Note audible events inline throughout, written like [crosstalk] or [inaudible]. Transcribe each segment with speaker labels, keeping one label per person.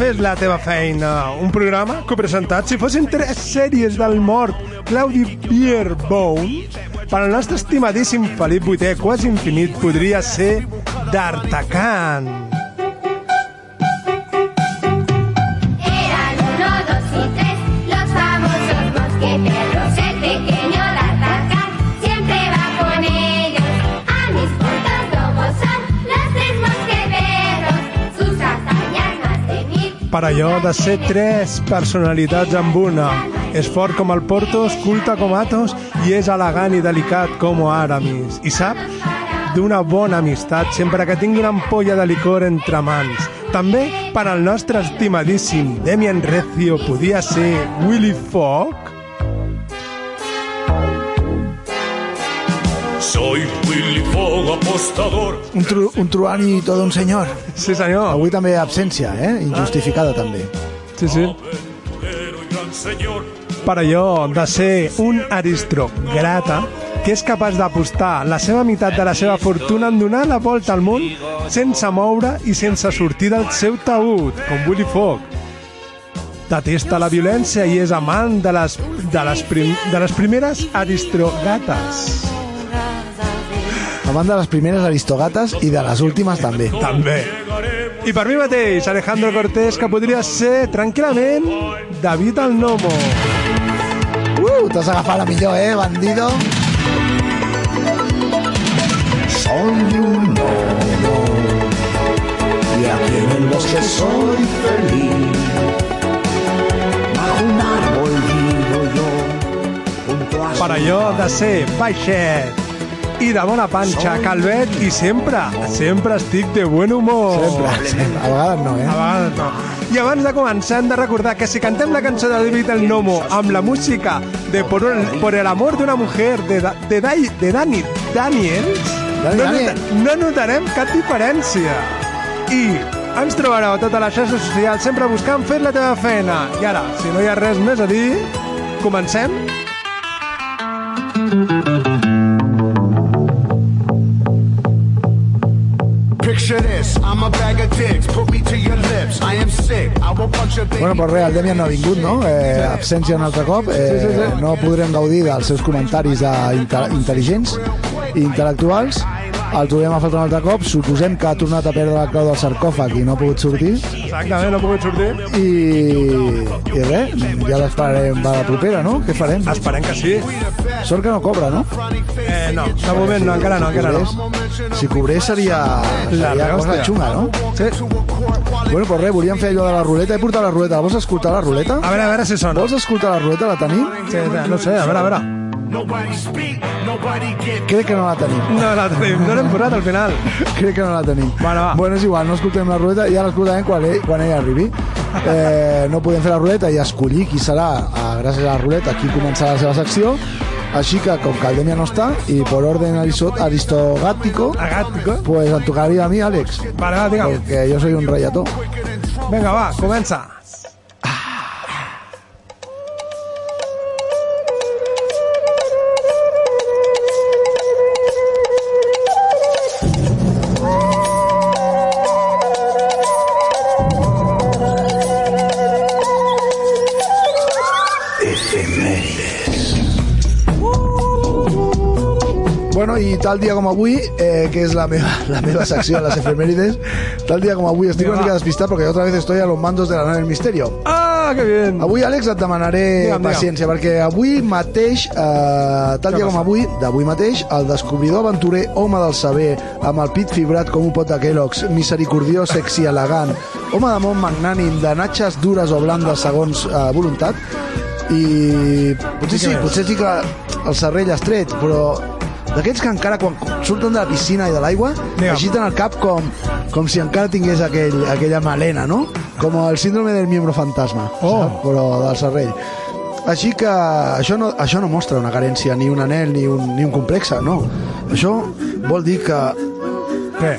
Speaker 1: Fes la teva feina,
Speaker 2: un programa copresentat si fossin tres sèries del mort Claudi Bierbone per al nostre estimadíssim Felip VIII, quasi infinit, podria ser D'Artacan. Per allò de ser tres personalitats amb una. És fort com el Portos, culte com Athos i és elegant i delicat com Aramis. I sap d'una bona amistat sempre que tingui una ampolla de licor entre mans. També per al nostre estimadíssim Demian Recio podia ser Willy Fogg?
Speaker 3: Soy Willy Fogg, apostador.
Speaker 4: Un, tru, un truant i tot un senyor.
Speaker 2: Sí, senyor.
Speaker 4: Avui també absència, eh? Injustificada també.
Speaker 2: Sí, sí. Per allò de ser un aristocrata que és capaç d'apostar la seva meitat de la seva fortuna en donar la volta al món sense moure i sense sortir del seu taüt, com Willy Fogg. Detesta la violència i és amant de les, de les, prim, de les primeres aristocrates.
Speaker 4: Amant de les primeres aristogates i de les últimes també.
Speaker 2: També. I per mi mateix, Alejandro Cortés, que podria ser, tranquil·lament, David el Nomo.
Speaker 4: Uh, t'has agafat la millor, eh, bandido?
Speaker 5: Soy un lobo y aquí en el bosque soy feliz. Bajo un árbol vivo yo, junto a
Speaker 2: Per allò de ser baixet i de bona panxa, calvet i sempre, sempre estic de buen humor.
Speaker 4: Sempre, sempre. A vegades no, eh?
Speaker 2: A vegades no. I abans de començar hem de recordar que si cantem la cançó de David el Nomo amb la música de Por el, por el amor d'una mujer de, de, Dai, de Dani Daniels,
Speaker 4: Dani
Speaker 2: no, nota, no notarem cap diferència. I ens trobareu a totes les xarxes socials sempre buscant Fes la teva feina. I ara, si no hi ha res més a dir, comencem?
Speaker 6: Picture this, I'm a bag of dicks, put me to your lips. I am sick, I will punch a baby
Speaker 4: Bueno, pues res, el Demian no ha vingut, no? Eh, absència un altre cop. Eh,
Speaker 2: Sí, sí, sí.
Speaker 4: No podrem gaudir dels seus comentaris eh, intel intel·ligents i intel·lectuals. El trobem a faltar un altre cop. Suposem que ha tornat a perdre la clau del sarcòfag i no ha pogut sortir.
Speaker 2: Exactament, no ha pogut sortir.
Speaker 4: I, i res, ja l'esperarem per la propera, no? Què farem?
Speaker 2: Esperem que sí.
Speaker 4: Sort que no cobra, no?
Speaker 2: Eh, no, de moment no, encara no, encara no.
Speaker 4: Si cobrés seria,
Speaker 2: La
Speaker 4: seria cosa
Speaker 2: hòstia.
Speaker 4: xunga, no?
Speaker 2: Sí.
Speaker 4: Bueno, pues res, volíem fer allò de la ruleta. He portat la ruleta. La vols escoltar, la ruleta?
Speaker 2: A veure, a veure si sona.
Speaker 4: Vols escoltar la ruleta? La tenim?
Speaker 2: Sí, no sé, a veure, a veure.
Speaker 4: Crec que no la tenim.
Speaker 2: No la tenim, no l'hem posat al final. [laughs]
Speaker 4: Crec que no la tenim.
Speaker 2: Bueno, va.
Speaker 4: Bueno, és igual, no escoltem la ruleta, ja l'escoltarem quan, ell, quan ell arribi. [laughs] Eh, no podem fer la ruleta i escollir qui serà, eh, gràcies a la ruleta, qui començarà la seva secció. Que el Demian no està, i por orden aristo- aristogático,
Speaker 2: Agàtico.
Speaker 4: pues em tocaria a mi, Àlex,
Speaker 2: Vale, va, digue'm.
Speaker 4: perquè jo soy un reiató.
Speaker 2: Vinga, va, comença.
Speaker 4: Tal dia com avui, eh, que és la meva, la meva secció, les efemèrides, tal dia com avui estic
Speaker 2: Vinga,
Speaker 4: una mica despistat perquè otra vez estoy a los mandos de la nave del misterio.
Speaker 2: Ah, que bien.
Speaker 4: Avui, Àlex, et demanaré
Speaker 2: Digue'm, digue'm.
Speaker 4: paciència, perquè avui mateix, eh, tal dia com avui, d'avui mateix, el descobridor aventurer home del saber, amb el pit fibrat com un pot de Kellogg's, misericordiós, sexy, elegant, home de món magnànim, de natxes dures o blandes segons eh, voluntat, i potser sí, potser sí que el serrell estret, però d'aquests que encara quan surten de la piscina i de l'aigua agiten el cap com, com si encara tingués aquell, aquella melena, no? Com el síndrome del miembro fantasma,
Speaker 2: Oh.
Speaker 4: saps? però del serrell. Així que això no, això no mostra una carència, ni un anel, ni un, ni un complexe, no. Això vol dir que
Speaker 2: Què?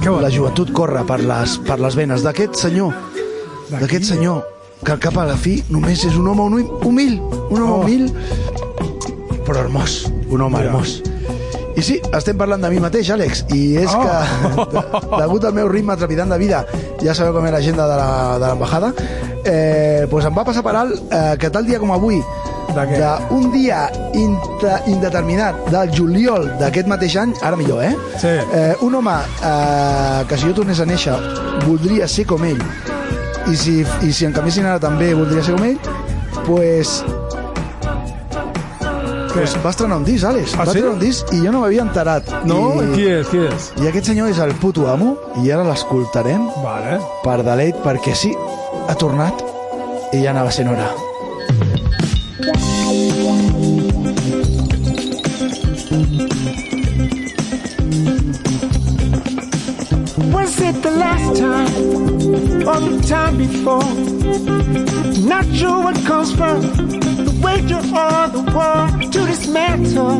Speaker 2: Què vol?
Speaker 4: la joventut corre per les, per les venes d'aquest senyor, d'aquest senyor, que al cap a la fi només és un home humil, humil un home
Speaker 2: Oh.
Speaker 4: humil, però hermós, un home
Speaker 2: Mira.
Speaker 4: hermós. I sí, estem parlant de mi mateix, Àlex, i és
Speaker 2: Oh.
Speaker 4: que, de, degut al meu ritme trepidant de vida, ja sabeu com és l'agenda de la- de l'embajada, eh, pues em va passar per alt eh, que tal dia com avui, d'un dia inter, indeterminat del juliol d'aquest mateix any, ara millor, eh?
Speaker 2: Sí.
Speaker 4: eh un home eh, que si jo tornés a néixer voldria ser com ell i si, i si en canviessin ara també voldria ser com ell pues, pues va estrenar un disc, Àlex
Speaker 2: Ah,
Speaker 4: va
Speaker 2: sí?
Speaker 4: estrenar un disc i jo no m'havia enterat
Speaker 2: No?
Speaker 4: I,
Speaker 2: Qui és? Qui és?
Speaker 4: i aquest senyor és el puto amo i ara l'escoltarem
Speaker 2: Vale.
Speaker 4: per deleit perquè sí, ha tornat i ja anava sent hora
Speaker 7: Was it the last time or the time before? Not sure what comes first, wager or the war to dismantle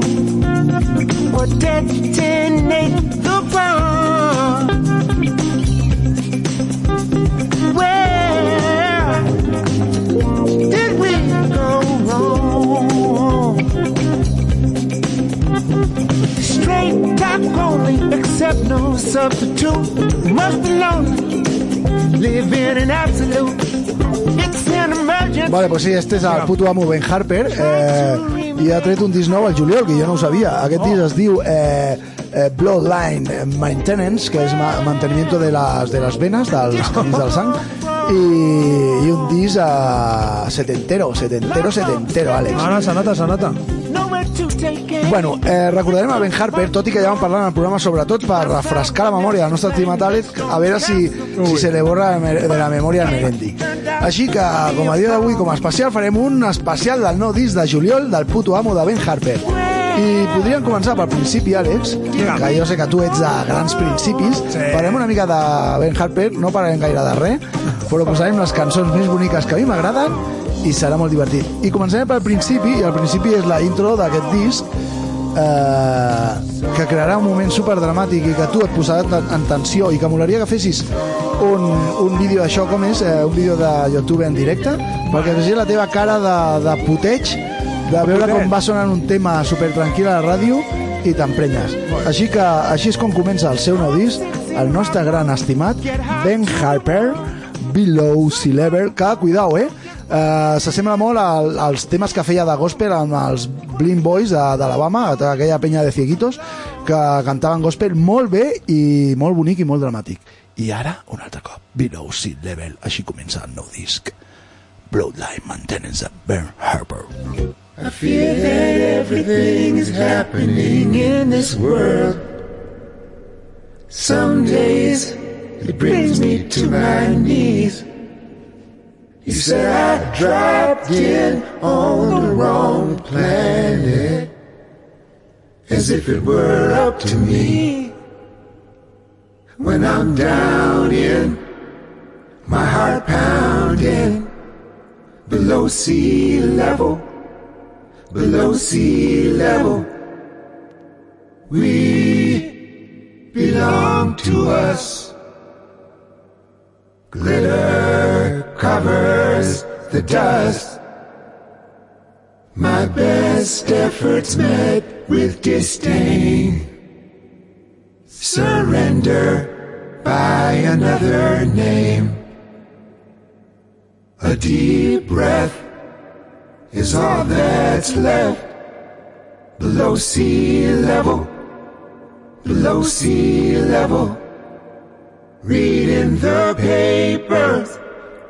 Speaker 7: or detonate the bomb. Where did we go wrong? Straight talk only, accept no substitute. Must be lonely, live in absolute.
Speaker 4: Vale, pues sí, este és el puto amo Ben Harper. Eh, i ha tret un disc nou al juliol, que jo no ho sabia. Aquest disc es diu eh, eh, Bloodline Maintenance, que és ma mantenimiento de les, de les venes, dels [laughs] camins del sang, i, i un disc eh, setentero, setentero, setentero, Àlex.
Speaker 2: Ara se nota,
Speaker 4: Bueno, eh, recordarem a Ben Harper, tot i que ja vam parlar en el programa, sobretot per refrescar la memòria del nostre estimat Àlex, a veure si, si se le borra de la memòria el Merendi. Així que, com a dia d'avui, com a especial, farem un especial del nou disc de juliol del puto amo de Ben Harper. I podríem començar pel principi, Àlex, que jo sé que tu ets de grans principis.
Speaker 2: Sí.
Speaker 4: Parlem una mica de Ben Harper, no parlarem gaire de res, però posarem les cançons més boniques que a mi m'agraden i serà molt divertit. I començarem pel principi, i el principi és la intro d'aquest disc, eh, que crearà un moment super dramàtic i que tu et posarà en, en tensió i que molaria que fessis un, un vídeo d'això com és, eh, un vídeo de YouTube en directe perquè fessis la teva cara de, de puteig de veure com va sonant un tema super tranquil a la ràdio i t'emprenyes. Així que així és com comença el seu nou disc, el nostre gran estimat Ben Harper, Below Sea Level, que, cuidao, eh? Uh, S'assembla molt al, als temes que feia de gospel amb els Blind Boys d'Alabama, aquella penya de cieguitos, que cantaven gospel molt bé i molt bonic i molt dramàtic. I ara, un altre cop, Below Sea Level, així comença el nou disc. Bloodline Maintenance de Ben Harper.
Speaker 7: I fear that everything is happening in this world. Some days it brings me to my knees. You said I dropped in on the wrong planet. As if it were up to me. When I'm down in, my heart pounding below sea level below sea level. We belong to us. The dust. My best efforts met with disdain. Surrender by another name. A deep breath is all that's left below sea level, below sea level. Reading the papers,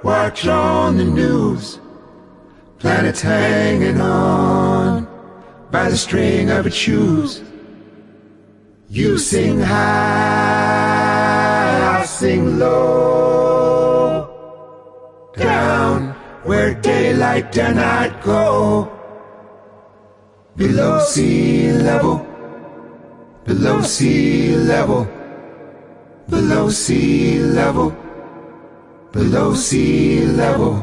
Speaker 7: Watch on the news. Planets hanging on by the string of its shoes. You sing high, I'll sing low. Down where daylight dare not go. Below sea level. Below sea level. Below sea level. Below sea level.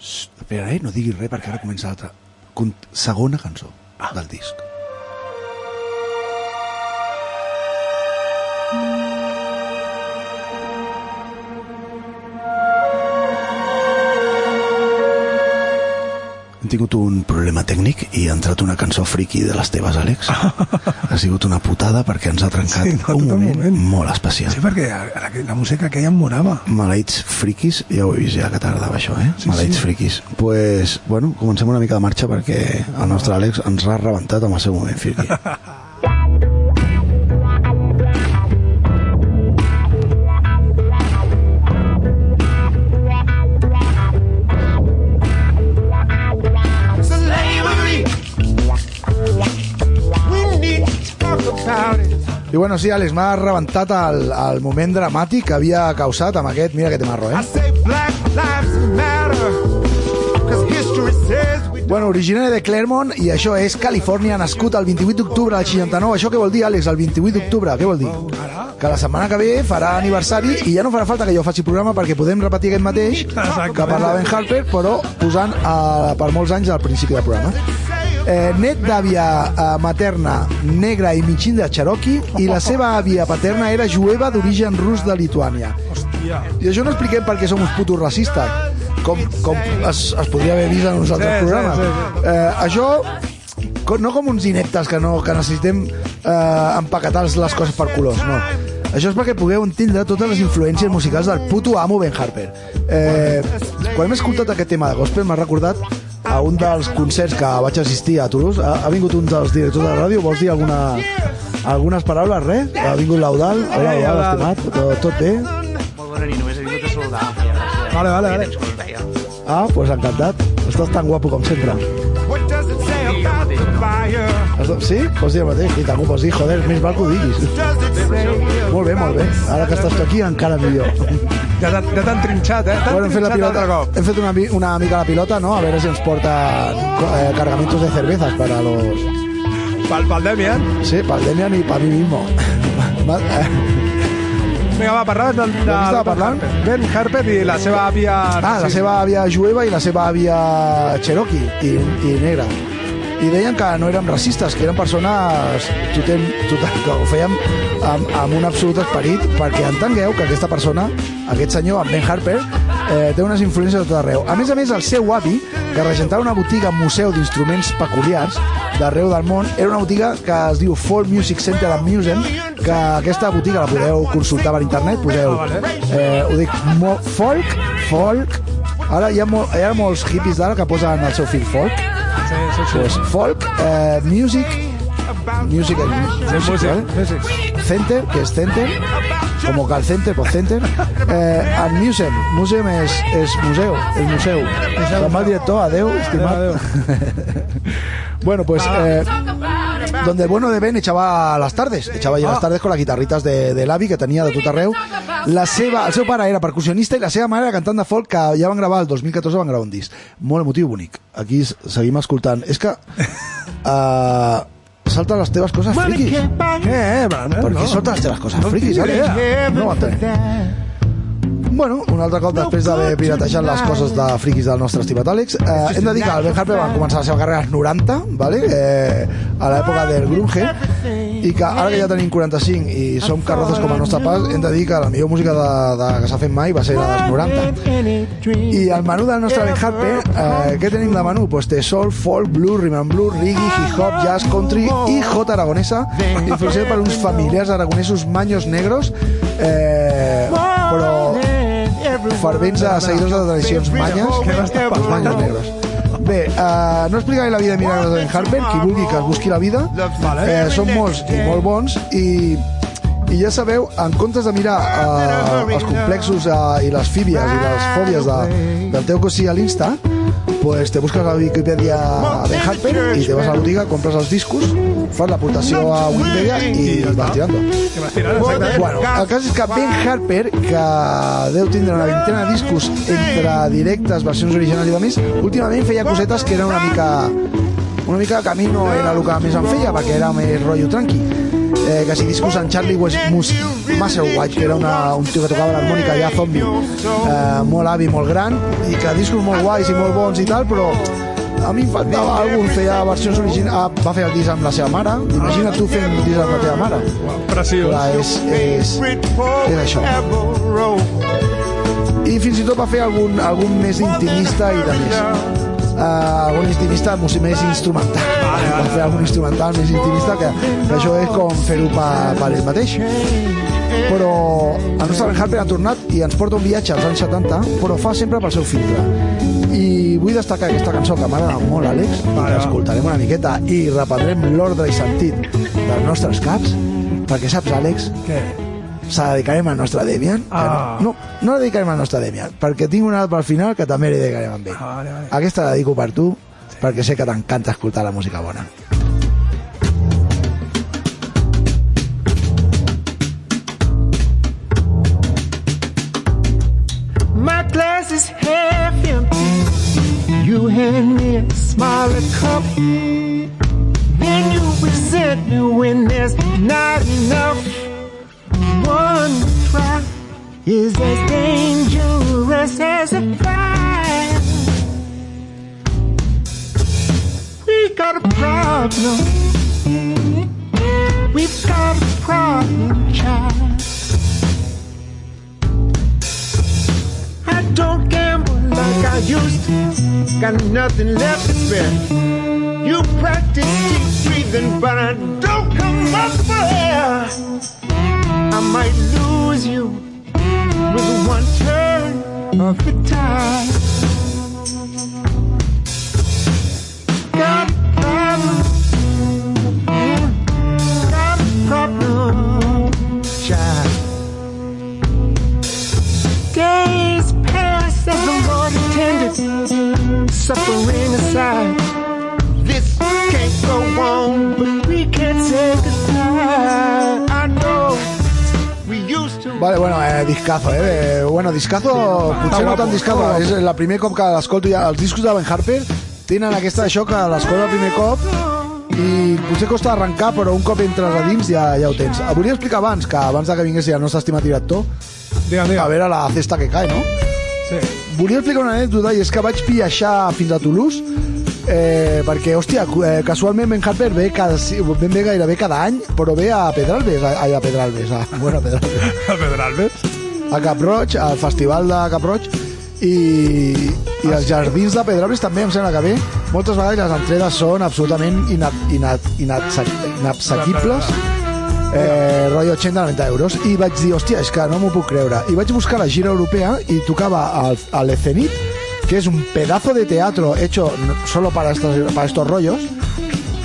Speaker 4: Espera, eh? No diguis res perquè ara comença l'altra. Segona cançó del disc. Tingut un problema tècnic i ha entrat una cançó friki de les teves, Àlex. [laughs] ha sigut una putada perquè ens ha trencat
Speaker 2: Sí, no,
Speaker 4: un
Speaker 2: tot el
Speaker 4: moment,
Speaker 2: moment.
Speaker 4: molt especial.
Speaker 2: Sí, perquè la, la música que ella em morava.
Speaker 4: Maleïts friquis, ja ho he vist ja que t'agradava això, eh?
Speaker 2: Sí,
Speaker 4: Maleïts
Speaker 2: sí.
Speaker 4: friquis. pues, bueno, comencem una mica de marxa perquè el nostre Àlex ens ha rebentat amb el seu moment friqui. [laughs] I bueno, sí, Àlex, m'ha rebentat el, el moment dramàtic que havia causat amb aquest... Mira que té marro, eh? Bueno, originari de Claremont i això és Califòrnia, nascut el 28 d'octubre del 69. Això què vol dir, Àlex, el 28 d'octubre? Què vol dir? Que la setmana que ve farà aniversari i ja no farà falta que jo faci programa perquè podem repetir aquest mateix que parlava Ben Harper, però posant eh, per molts anys al principi del programa. Eh, net d'àvia eh, materna negra i mitjin de Cherokee i la seva àvia paterna era jueva d'origen rus de Lituània.
Speaker 2: Hòstia.
Speaker 4: I això no expliquem perquè som uns putos racistes, com, com es, es podria haver vist en uns altres
Speaker 2: Sí, sí,
Speaker 4: programes.
Speaker 2: sí, sí.
Speaker 4: Eh, això, no com uns ineptes que, no, que necessitem eh, empaquetar les coses per colors, no. Això és perquè pugueu entendre totes les influències musicals del puto amo Ben Harper. Eh, quan hem escoltat aquest tema de gospel m'ha recordat a un dels concerts que vaig assistir a Toulouse. Ha, ha vingut un dels directors de la ràdio, vols dir alguna, algunes paraules, res? Ha vingut l'Eudal, hola, Eudal. estimat, tot, tot bé?
Speaker 8: Molt bona nit, només he vingut a saludar.
Speaker 2: Vale, vale, vale.
Speaker 4: Ah, doncs pues encantat. Estàs tan guapo com sempre. Sí? Pots dir el mateix? I tant ho pots dir, joder, més val que ho diguis. Molt bé, molt bé. Ara que estàs tu aquí, encara millor.
Speaker 2: Ja t'han ja t'han trinxat, eh?
Speaker 4: Bueno, hem fet, la pilota,
Speaker 2: cop.
Speaker 4: hem fet una, mi- una mica la pilota, ¿no? A ver si ens porta eh, cargamentos de cervezas para los...
Speaker 2: Pel, pel Demian.
Speaker 4: Sí, para el Demian y para mí mismo. [laughs]
Speaker 2: Vinga, va, parlaves del, del
Speaker 4: estava parlant?
Speaker 2: Ben Harper i la seva àvia...
Speaker 4: Ah, la seva àvia jueva i la seva àvia cherokee i, i negra. I deien que no érem racistes, que eren persones totem, total, que ho fèiem amb, amb un absolut esperit perquè entengueu que aquesta persona, aquest senyor, en Ben Harper, eh, té unes influències de tot arreu. A més a més, el seu avi, que regentava una botiga museu d'instruments peculiars d'arreu del món, era una botiga que es diu Folk Music Center and Museum, que aquesta botiga la podeu consultar per internet, poseu, eh, ho dic, folk, folk, ara hi ha, mol, hi ha molts hippies d'ara que posen el seu fill folk. Pues folk, eh, music, music, and music, ¿vale? Center, que es center, como el center, pues center, eh, and museum, museum és, és museu, és museu. Amb el director, adeu, estimat. [laughs] bueno, pues, eh, donde el bueno de Ben echaba las tardes, echava allí las tardes con las guitarritas de, de l'avi que tenia de tot arreu. La seva, el seu pare era percussionista i la seva mare era cantant de folk que ja van gravar el 2014 van gravar un disc. Molt emotiu bonic. Aquí seguim escoltant. És que uh, [laughs] salten les teves coses friquis.
Speaker 2: Què, eh, Bran?
Speaker 4: Per què salten les teves coses friquis, Àlex?
Speaker 2: idea.
Speaker 4: No ho entenem. Bueno, un altre cop després d'haver piratejat les coses de friquis del nostre estimat Àlex, eh, hem de dir que el Ben Harper va començar la seva carrera als 90, vale? eh, a l'època del grunge, i que ara que ja tenim 45 i som carrozes com el nostre pas, hem de dir que la millor música de, de, que s'ha fet mai va ser la dels 90. I el menú del nostre Ben Harper, eh, què tenim de menú? Pues té soul, folk, blues, rhythm and blues, reggae, hip-hop, jazz, country i jota aragonesa, influenciat per uns familiars aragonesos maños negros, eh, però fervents a seguidors de tradicions manyes pels banyos negres. Bé, uh, no explicaré la vida de Milagros de Ben Harper, qui vulgui que es busqui la vida, eh, són molts i molt bons, i, I ja sabeu, en comptes de mirar eh, els complexos eh, i les fíbies i les fòbies de, del teu cosí a l'Insta, pues te busques a Wikipedia Ben Harper i te vas a la botiga, compres els discos, fas l'aportació a Wikipedia i.
Speaker 2: Que vas tirant.
Speaker 4: Bueno, el cas és que Ben Harper, que deu tindre una vintena de discos entre directes, versions originals i de més, últimament feia cosetes que eren una mica una mica mi no era el que més em feia perquè era més rotllo tranqui eh, que si discos en Charlie West Mus Musselwhite que era una, un tio que tocava l'harmònica ja zombi eh, molt avi, molt gran i que discos molt guais i molt bons i tal però a mi em faltava algú feia versions originals ah, va fer el disc amb la seva mare. Imagina't tu fent un disc amb la teva mare.
Speaker 2: Preciós.
Speaker 4: Clar, és, és, és això. I fins i tot va fer algun, algun més intimista i de més uh, algun intimista més instrumental. Va fer algun instrumental més intimista que, que això és com fer-ho per, per ell mateix. Però el nostre Ben Harper ha tornat i ens porta un viatge als anys 70 però fa sempre pel seu filtre i vull destacar aquesta cançó que m'agrada molt Àlex i que escoltarem una miqueta i reprendrem l'ordre i sentit dels nostres caps perquè saps Àlex
Speaker 2: Què?
Speaker 4: Se la dedicarem al nostre Demian que
Speaker 2: Ah.
Speaker 4: no, no, la dedicarem al nostre Demian perquè tinc una altra al final que també la dedicarem amb ell
Speaker 2: Ah, vale, vale.
Speaker 4: aquesta la dedico per tu perquè sé que t'encanta escoltar la música bona
Speaker 7: My glass is half empty. You hand me a smaller cup. Then you resent me when there's not enough. Is as dangerous as a fire. We got a problem. We've got a problem, child. I don't gamble like I used to. Got nothing left to spend. You practice deep breathing, but I don't come up for air. I might lose you with one turn of the tide. Got Got a problem, child. Days pass as the suffering aside.
Speaker 4: Vale, bueno, eh, discazo, eh? eh, Bueno, discazo, potser no tan discazo, és el primer cop que l'escolto ja. Els discos de Ben Harper tenen aquesta això que l'escolto el primer cop i potser costa arrencar, però un cop entres a dins ja, ja ho tens. Volia explicar abans, que abans que vingués el nostre estimat director,
Speaker 2: Digue'm,
Speaker 4: a
Speaker 2: digue'm.
Speaker 4: veure la cesta que cae, no?
Speaker 2: Sí.
Speaker 4: Volia explicar una anècdota i és que vaig viatjar fins a Toulouse eh, perquè, hòstia, eh, casualment Ben Harper ve, cada, ben bé gairebé cada any, però ve a Pedralbes, a, a Pedralbes, a, [laughs] bueno, a Pedralbes, [laughs]
Speaker 2: A Pedralbes?
Speaker 4: a Cap-roig, al festival de Cap-roig, i, i els jardins de Pedralbes també em sembla que ve. Moltes vegades les entrades són absolutament ina, ina, inatsa- inassequibles, eh, rotllo 80-90 euros, i vaig dir, hòstia, és que no m'ho puc creure. I vaig buscar la gira europea i tocava al, a l'Ecenit, que és un pedazo de teatro hecho solo para estos, para estos rollos,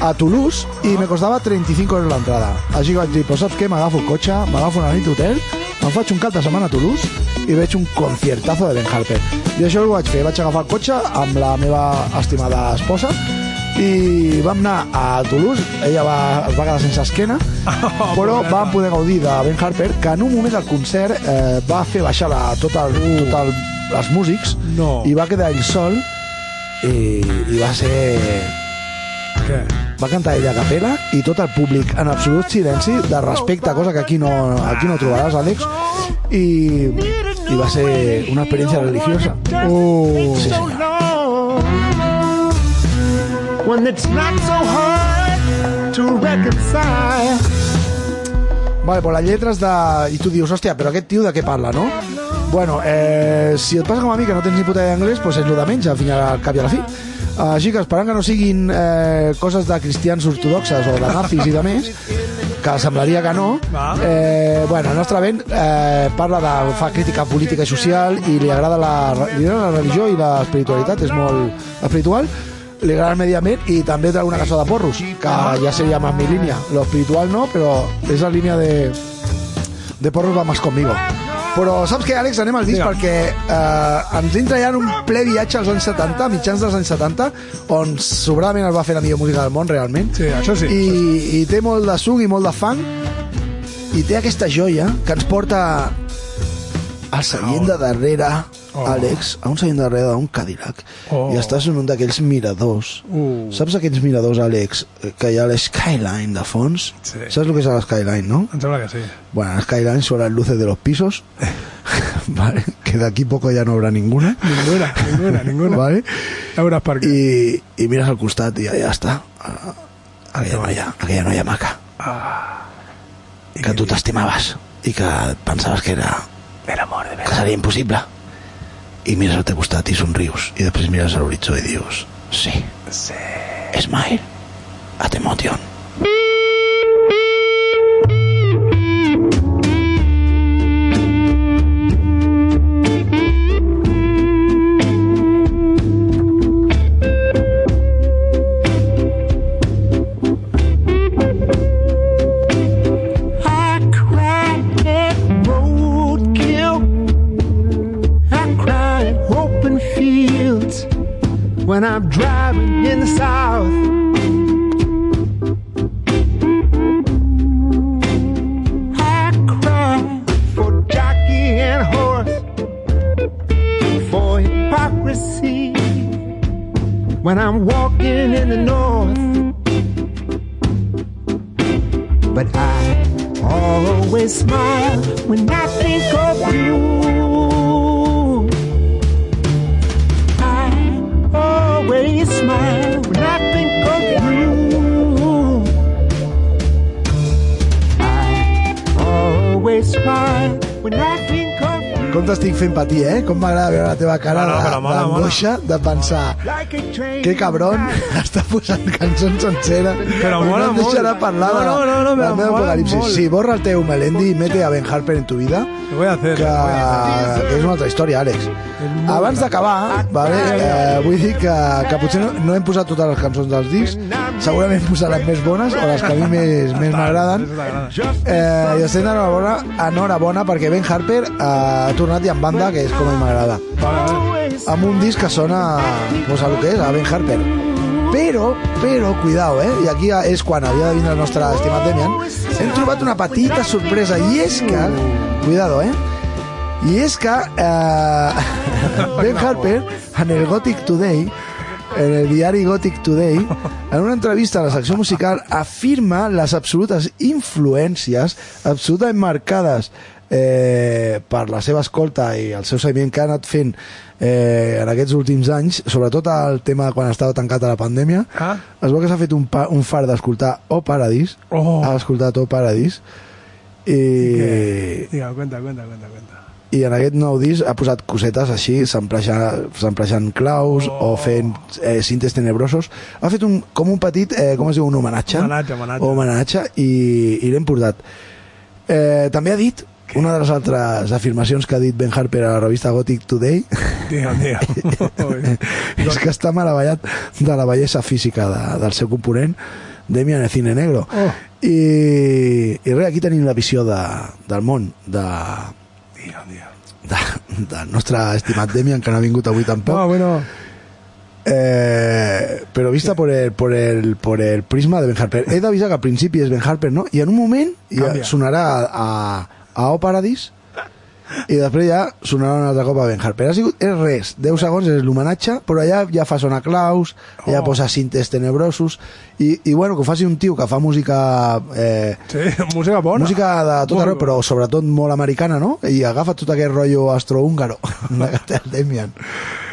Speaker 4: a Toulouse i me costava 35 euros l'entrada. Així que vaig dir, pues saps què? M'agafo el cotxe, m'agafo una nit d'hotel, em faig un cap de setmana a Toulouse i veig un conciertazo de Ben Harper. I això ho vaig fer, vaig agafar el cotxe amb la meva estimada esposa i vam anar a Toulouse, ella va, es va quedar sense esquena, [laughs] però vam poder gaudir de Ben Harper, que en un moment del concert eh, va fer baixar la, tot el, tot el, els músics
Speaker 2: No.
Speaker 4: i va quedar ell sol i, i va ser
Speaker 2: Què?
Speaker 4: va cantar ella a capella i tot el públic en absolut silenci de respecte, cosa que aquí no, aquí no trobaràs, Àlex i, i va ser una experiència religiosa
Speaker 2: Uh,
Speaker 4: sí.
Speaker 7: One that's not so hard to reconcile.
Speaker 4: Vale, pues les lletres de... I tu dius, hòstia, però aquest tio de què parla, no? Bueno, eh, si et passa com a mi, que no tens ni puta idea d'anglès, pues és el de menys, al final, al cap i a la fi. Així que esperant que no siguin eh, coses de cristians ortodoxes o de nazis i de més, que semblaria que no, eh, bueno, el nostre vent eh, parla de, fa crítica política i social i li agrada la, li agrada la religió i l'espiritualitat, és molt espiritual, li agrada el medi ambient i també té alguna cançó de porros, que ja seria més mi línia. Lo espiritual no, però és la línia de, de porros va más conmigo. Però saps què, Àlex? Anem al disc
Speaker 2: Digue'm.
Speaker 4: perquè eh, ens entra ja en un ple viatge als anys 70, mitjans dels anys 70, on sobradament es va fer la millor música del món, realment.
Speaker 2: Sí, això sí,
Speaker 4: I,
Speaker 2: això
Speaker 4: i té molt de suc i molt de funk, i té aquesta joia que ens porta al seient de darrere,
Speaker 2: Oh.
Speaker 4: Àlex, a un seient de darrere d'un Cadillac,
Speaker 2: Oh.
Speaker 4: i estàs en un d'aquells miradors.
Speaker 2: Uh.
Speaker 4: Saps aquells miradors, Àlex, que hi ha l'Skyline de fons?
Speaker 2: Sí.
Speaker 4: Saps el que és l'Skyline, no?
Speaker 2: Em sembla que sí.
Speaker 4: Bueno, el Skyline son las luces de los pisos, [laughs] vale, que de aquí poco ya no habrá ninguna.
Speaker 2: Ninguna, ninguna, ninguna. [laughs]
Speaker 4: Vale?
Speaker 2: Ja veuràs per què.
Speaker 4: I, i mires al costat i allà està. Ah, Aquella noia, aquella noia maca. que tu t'estimaves i que pensaves que era
Speaker 2: El amor de
Speaker 4: que seria impossible. I mires al teu costat i somrius. I després mires a l'horitzó i dius sí,
Speaker 2: Sí.
Speaker 4: smile, at emotion.
Speaker 7: When I'm driving
Speaker 4: fent patir, eh? Com m'agrada veure la teva cara d'angoixa de pensar que cabron [laughs] està posant cançons senceres
Speaker 2: Però mola
Speaker 4: no em deixarà
Speaker 2: molt.
Speaker 4: parlar
Speaker 2: No, no, no, no,
Speaker 4: del meu
Speaker 2: mola
Speaker 4: apocalipsis.
Speaker 2: molt.
Speaker 4: Sí, borra el teu Melendi i mete a Ben Harper en tu vida
Speaker 2: Lo voy a hacer.
Speaker 4: que, que és una altra història, Àlex. Abans d'acabar, vale, eh, vull dir que, que potser no, no hem posat totes les cançons dels discs, segurament posar les més bones o les que a mi més més m'agraden. Eh, I estem enhorabona, enhorabona perquè Ben Harper ha tornat i en banda, que és com a mi m'agrada. Amb un disc que sona pues, a lo que és, a Ben Harper. Però, però, cuidao, eh? I aquí és quan havia de vindre el nostre estimat Demian. Hem trobat una petita sorpresa, i és que... Cuidado, eh? I és que eh, [laughs] Ben Harper, en el Gothic Today, en el diari Gothic Today, en una entrevista a la secció musical, afirma les absolutes influències, absolutament marcades eh, per la seva escolta i el seu seguiment que ha anat fent eh, en aquests últims anys, sobretot el tema quan estava tancat a la pandèmia,
Speaker 2: Ah.
Speaker 4: es veu que s'ha fet un, un far d'escoltar O Paradís,
Speaker 2: Oh.
Speaker 4: ha escoltat O Paradís, i,
Speaker 2: Diga, cuenta, cuenta, cuenta, cuenta.
Speaker 4: I en aquest nou disc ha posat cosetes així, samplejant, claus oh. o fent eh, cintes tenebrosos. Ha fet un, com un petit, eh, com es diu, un homenatge.
Speaker 2: Homenatge, homenatge.
Speaker 4: Homenatge i, i l'hem portat. Eh, també ha dit, una de les altres afirmacions que ha dit Ben Harper a la revista Gothic Today
Speaker 2: Digue'm, digue'm. [laughs]
Speaker 4: és que està meravellat de la bellesa física de, del seu component Demian el Cine Negro
Speaker 2: Oh.
Speaker 4: i, i res, aquí tenim la visió de, del món de,
Speaker 2: Digue'm, digue'm.
Speaker 4: de, del nostre estimat Demian que no ha vingut avui tampoc
Speaker 2: No, bueno.
Speaker 4: eh, però vista por el, por, el, por el prisma de Ben Harper he d'avisar que al principi és Ben Harper no? i en un moment ja sonarà a, a, a O Paradís i després ja sonarà un altre cop a Ben Harper ha sigut, és res, 10 segons és l'homenatge però allà ja fa sonar claus ja
Speaker 2: Oh.
Speaker 4: posa cintes tenebrosos i, i bueno, que ho faci un tio que fa música eh,
Speaker 2: Sí, música bona.
Speaker 4: música de tot arreu, però sobretot molt americana, no? I agafa tot aquest rotllo astrohúngaro de [laughs] Demian.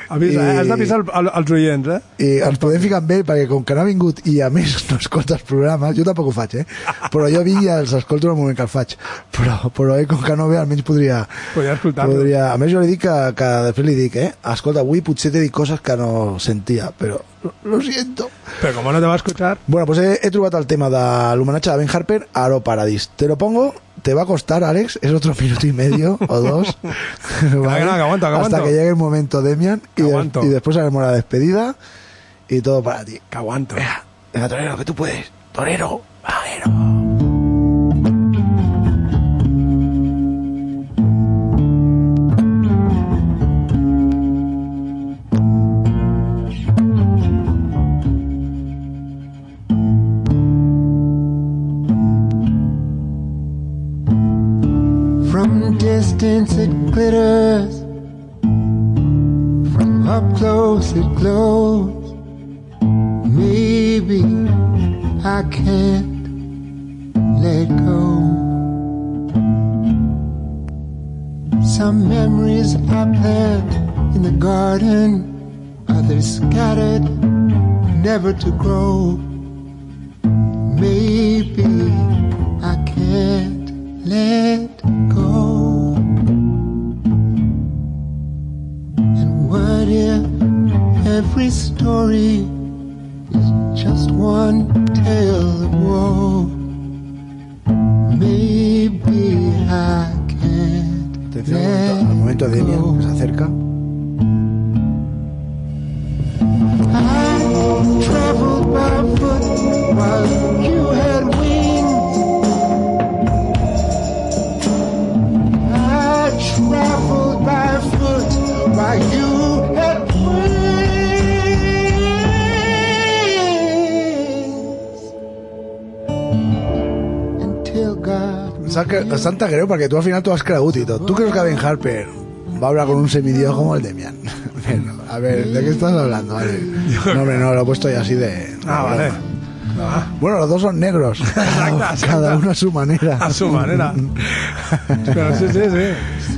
Speaker 2: Avisa, eh?
Speaker 4: I-
Speaker 2: Has d'avisar al- al- als oients, eh?
Speaker 4: I ens podem ficar amb ell, perquè com que no ha vingut i a més no escolta els programes, jo tampoc ho faig, eh? Però jo vinc i els escolto en el moment que el faig. Però, però ell, com que no ve, almenys podria...
Speaker 2: Podria escoltar-lo.
Speaker 4: podria... A més, jo li dic que, que després li dic, eh? Escolta, avui potser t'he dit coses que no sentia, però lo, siento.
Speaker 2: Pero como no te va a escuchar...
Speaker 4: Bueno, pues he, he trobat el tema de l'homenatge de Ben Harper a Aro Paradis. Te lo pongo, te va a costar, Alex, es otro [laughs] minuto y medio o dos. [laughs]
Speaker 2: que no, que aguanto, que
Speaker 4: Hasta que llegue el momento, Demian, y, de- y después haremos la despedida y todo para ti.
Speaker 2: Que aguanto.
Speaker 4: Venga, venga, Torero, que tú puedes. Torero, torero.
Speaker 7: It glows. Maybe I can't let go. Some memories I planted in the garden, others scattered, never to grow. Maybe I can't let go. And what if every story is just one tale of woe? Maybe I can't
Speaker 4: Atención al momento, al momento de Demian, que se acerca.
Speaker 7: I traveled barefoot while you had wings. I traveled barefoot while you
Speaker 4: sap, que, sap tan greu perquè tu al final t'ho has cregut i tot. Tu creus que Ben Harper va hablar con un semidios como el Demian? [laughs] Bueno, a ver, ¿de qué estás hablando? Vale. No, hombre, no, lo he puesto ya así de...
Speaker 2: Ah, vale.
Speaker 4: Bueno, los dos son negros. [laughs]
Speaker 2: Exacte, [laughs]
Speaker 4: Cada uno a su manera.
Speaker 2: A su manera. Però sí, sí, sí.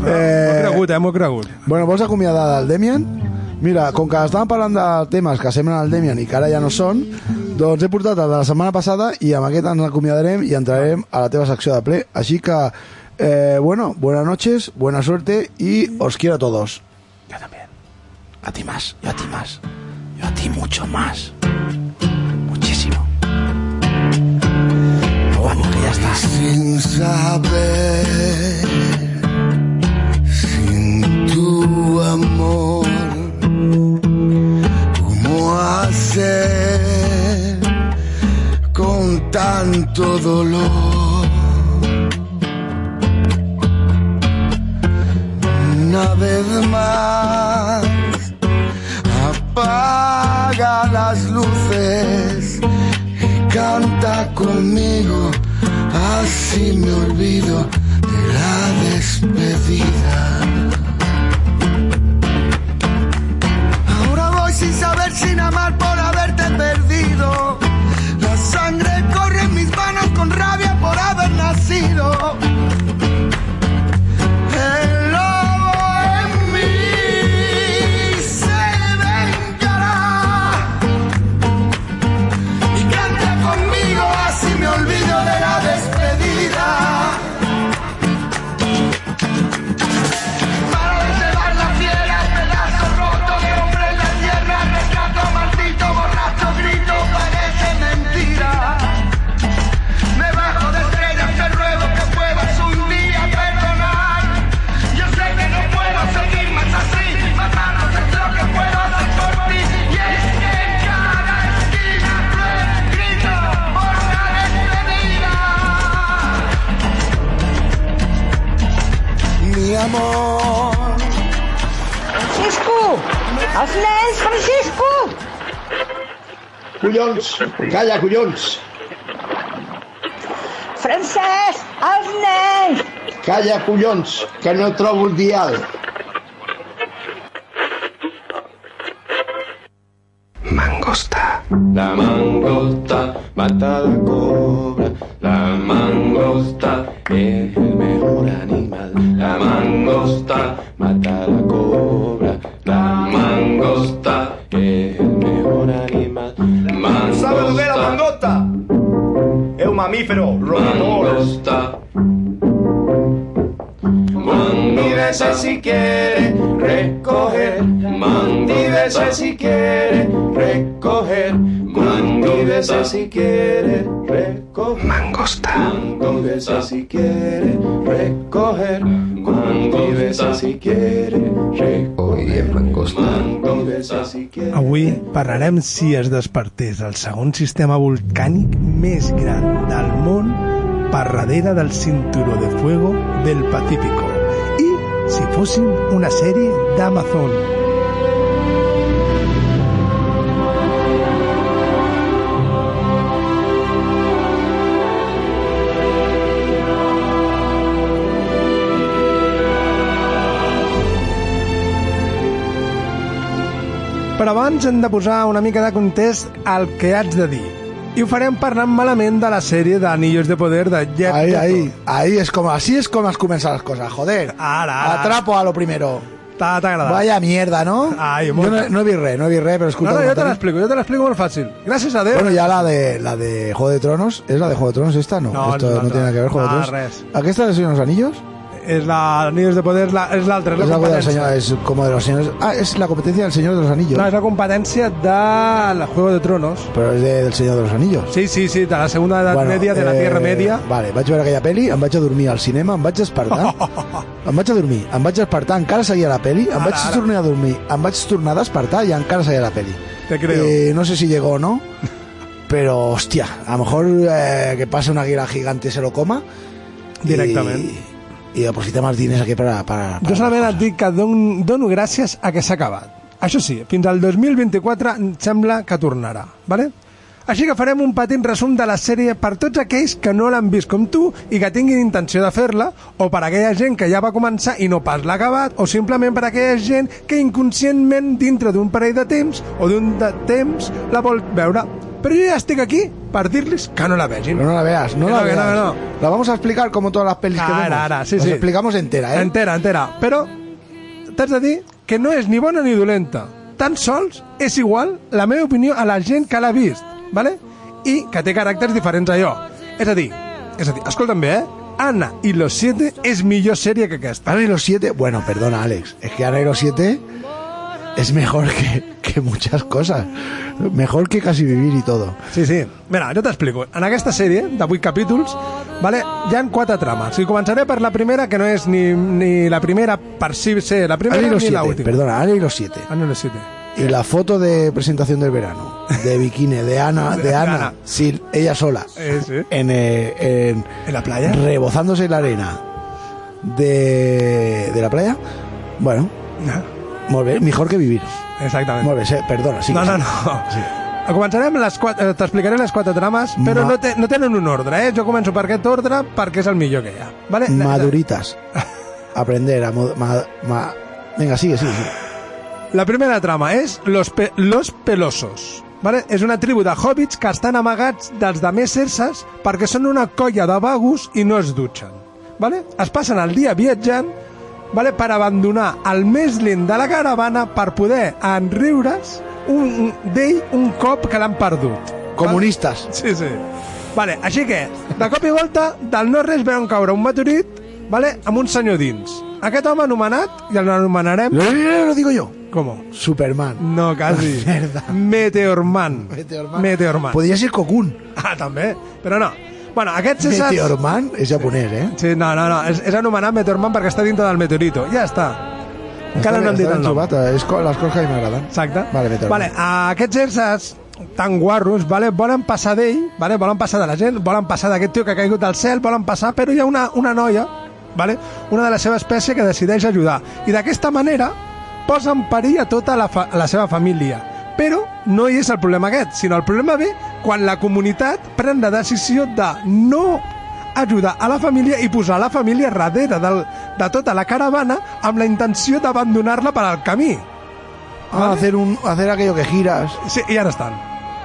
Speaker 4: Eh,
Speaker 2: M'ho cregut, eh? M'ho cregut.
Speaker 4: Bueno, vols acomiadar del Demian? Mira, com que estàvem parlant de temes que semblen al Demian i que ara ja no són, doncs he portat el de la setmana passada i amb aquest ens acomiadarem i entrarem a la teva secció de ple. Així que, eh, bueno, buenas noches, buena suerte y os quiero a todos. Yo también. A ti más, yo a ti más. Yo a ti mucho más. Muchísimo. Vamos, que ya está.
Speaker 9: Sin saber, sin tu amor, ¿cómo hacer con tanto dolor? Una vez más, apaga las luces y canta conmigo, así me olvido de la despedida. Ahora voy sin saber, sin amar por haberte perdido. Rabia por haber nacido.
Speaker 10: Collons! Calla, collons!
Speaker 11: Francesc, els nens!
Speaker 10: Calla, collons, que no trobo el dial.
Speaker 12: Mangosta. La mangosta mata la cobra. Si quiere recoger, mandídese si quiere recoger, mandídese si quiere recoger. Mangosta. Mandídese si quiere recoger, mandídese si quiere recoger. Mangosta. Mandídese si quiere.
Speaker 2: Avui parlarem si es despertés el segon sistema volcànic més gran del món per darrere del cinturó de fuego del Pacífico fossin una sèrie d'Amazon. Però abans hem de posar una mica de context al que haig de dir. I ho farem parlant malament de la sèrie d'Anillos de Poder de Jeff
Speaker 4: Ahí,
Speaker 2: Bezos.
Speaker 4: ahí, ahí es como, así es como has comenzado las cosas, joder.
Speaker 2: Ara, ara.
Speaker 4: Atrapo a lo primero.
Speaker 2: T'ha agradat.
Speaker 4: Vaya mierda, ¿no?
Speaker 2: Ai,
Speaker 4: Yo
Speaker 2: molta.
Speaker 4: no, no he vist res, no he vist res, però escolta...
Speaker 2: No, no, jo te l'explico, jo te l'explico molt fàcil. Gràcies a Déu.
Speaker 4: Bueno, ya la de la de Juego de Tronos, ¿es la de Juego de Tronos esta? No,
Speaker 2: No,
Speaker 4: esto
Speaker 2: és
Speaker 4: no
Speaker 2: l'altra.
Speaker 4: tiene nada que ver Juego
Speaker 2: Nada,
Speaker 4: de Tronos.
Speaker 2: res.
Speaker 4: ¿Aquesta de los Anillos?
Speaker 2: És la Anillos de Poder, la, és l'altra, és la
Speaker 4: Es algo
Speaker 2: competència.
Speaker 4: señor, es como de los señores. Ah, es la competencia del Señor de los Anillos.
Speaker 2: No, és la competència del Juego de Tronos.
Speaker 4: Però és de, del Señor de los Anillos.
Speaker 2: Sí, sí, sí, de la segunda edat
Speaker 4: Bueno,
Speaker 2: media, de la
Speaker 4: eh,
Speaker 2: Tierra Media.
Speaker 4: Vale, vaig veure aquella peli, em vaig a dormir al cinema, em vaig despertar, [laughs] em vaig a dormir, em vaig despertar, encara seguia la peli, em
Speaker 2: Ara,
Speaker 4: vaig
Speaker 2: ara.
Speaker 4: tornar a dormir, em vaig tornar a despertar i encara seguia la peli.
Speaker 2: Te creo.
Speaker 4: Eh, no sé si llegó o no, [laughs] pero hostia, a lo mejor eh, que pase una águila gigante se lo coma. y- Y, deposita más diners aquí para... para, para
Speaker 2: Jo solament et dic que don, dono gràcies a que s'ha acabat. Això sí, fins al 2024 em sembla que tornarà, ¿vale? Així que farem un petit resum de la sèrie per tots aquells que no l'han vist com tu i que tinguin intenció de fer-la, o per aquella gent que ja va començar i no pas l'ha acabat, o simplement per aquella gent que inconscientment dintre d'un parell de temps o d'un de temps la vol veure. Però jo ja estic aquí per dir-los que no la vegin.
Speaker 4: Pero no la veas, no
Speaker 2: Que
Speaker 4: la
Speaker 2: que
Speaker 4: veas.
Speaker 2: no, que no.
Speaker 4: La vamos a explicar como todas las pelis que
Speaker 2: Ara,
Speaker 4: vemos.
Speaker 2: ara, sí,
Speaker 4: Las
Speaker 2: sí.
Speaker 4: explicamos entera, ¿eh?
Speaker 2: Entera, entera. Però t'haig de dir que no és ni bona ni dolenta. Tan sols és igual la meva opinió a la gent que l'ha vist, ¿vale? i que té caràcters diferents a jo. És a dir, és a dir, escolta'm bé, eh? Ana y los siete és millor sèrie que aquesta.
Speaker 4: Ana y los siete, bueno, perdona, Alex, es que Ana y los siete es mejor que, que muchas cosas. Mejor que casi vivir y todo.
Speaker 2: Sí, sí. Mira, jo t'explico. En aquesta sèrie, de 8 capítols, vale, hi han quatre trames. I començaré per la primera, que no és ni, ni la primera per si ser la primera
Speaker 4: y
Speaker 2: ni la
Speaker 4: siete,
Speaker 2: última.
Speaker 4: perdona, Ana y los siete.
Speaker 2: Ana y los siete.
Speaker 4: Y la foto de presentación del verano, de bikini, de Ana, [laughs] de
Speaker 2: De
Speaker 4: Ana,
Speaker 2: Ana.
Speaker 4: sí, ella sola,
Speaker 2: Eh, sí.
Speaker 4: en, eh, en,
Speaker 2: ¿En la playa?
Speaker 4: rebozándose en la arena de, de la playa. Bueno, molt bé, mejor que vivir.
Speaker 2: Exactament.
Speaker 4: Molt bé, sí, perdona, sí.
Speaker 2: no,
Speaker 4: sí.
Speaker 2: no, no. Començarem amb les quatre... T'explicaré les quatre trames, però
Speaker 4: Ma-
Speaker 2: no, te, no tenen un ordre, eh? Jo començo per aquest ordre perquè és el millor que hi ha. Vale?
Speaker 4: Maduritas. [laughs] Aprender a... ma- ma- Venga, sigue, sigue. sigue.
Speaker 2: La primera trama és Los, pe los Pelosos. Vale? És una tribu de hobbits que estan amagats dels de més perquè són una colla de vagos i no es dutxen. Vale? Es passen el dia viatjant vale? per abandonar el més lent de la caravana per poder enriure's un, un, d'ell un cop que l'han perdut.
Speaker 4: Comunistes.
Speaker 2: Sí, sí. Vale, així que, de cop i volta, del no-res veuen caure un meteorit vale, amb un senyor dins. Aquest home anomenat, i el anomenarem...
Speaker 4: Lo, lo digo yo.
Speaker 2: ¿Cómo?
Speaker 4: Superman.
Speaker 2: No. [laughs]
Speaker 4: Merda.
Speaker 2: Meteorman.
Speaker 4: Meteorman.
Speaker 2: Meteorman.
Speaker 4: Podria ser Cocoon.
Speaker 2: Ah, també. Però no. Bueno, aquest César...
Speaker 4: Meteorman és japonès, eh?
Speaker 2: Sí, no, no, no. És, és anomenat Meteorman perquè està dintre del meteorito. Ja està. Encara no han dit el nom.
Speaker 4: trobat, eh? és co- les coses que m'agraden.
Speaker 2: Exacte.
Speaker 4: Vale, Meteorman.
Speaker 2: Vale, aquests éssers tan guarros, vale, volen passar d'ell, vale, volen passar de la gent, volen passar d'aquest tio que ha caigut del cel, volen passar, però hi ha una, una noia, vale, una de la seva espècie que decideix ajudar. I d'aquesta manera posa en perill a tota la, fa la seva família. Però no hi és el problema aquest, sinó el problema ve quan la comunitat pren la decisió de no ajudar a la família i posar la família darrere del, de tota la caravana amb la intenció d'abandonar-la per al camí.
Speaker 4: Ah, hacer, un, hacer aquello que giras.
Speaker 2: Sí, i ara estan.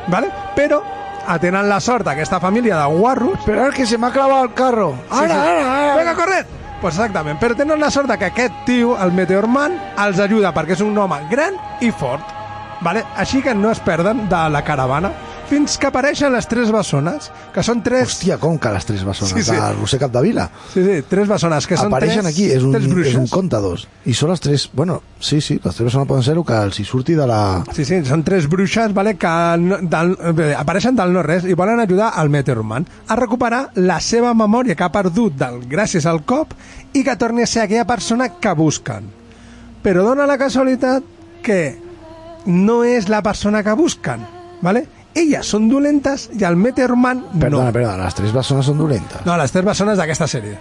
Speaker 2: ¿Vale? Però atenen la sort aquesta família de guarros...
Speaker 4: Esperar que se m'ha clavat el carro. Ara,
Speaker 2: sí.
Speaker 4: ara, ara.
Speaker 2: Vinga, corre! Pues exactament, però tenen la sort que aquest tio, el Meteorman, els ajuda perquè és un home gran i fort. Vale? Així que no es perden de la caravana fins que apareixen les tres bessones, que són tres...
Speaker 4: Hòstia, com que les tres bessones
Speaker 2: Sí, sí.
Speaker 4: de Roser Capdevila.
Speaker 2: Sí, sí, tres bessones, que són
Speaker 4: Apareixen
Speaker 2: tres,
Speaker 4: aquí, és un, és un contadors. I són les tres... Bueno, sí, sí, les tres bessones poden ser el que els hi surti de la...
Speaker 2: Sí, sí, són tres bruixes vale, que no, del, bé, apareixen del no-res i volen ajudar al Meteorman a recuperar la seva memòria que ha perdut del, gràcies al cop i que torni a ser aquella persona que busquen. Però dona la casualitat que no és la persona que busquen, ¿vale? Elles són dolentes i el Meteorman
Speaker 4: Perdona,
Speaker 2: no.
Speaker 4: perdona, les tres bessones són dolentes.
Speaker 2: No, les tres bessones d'aquesta sèrie.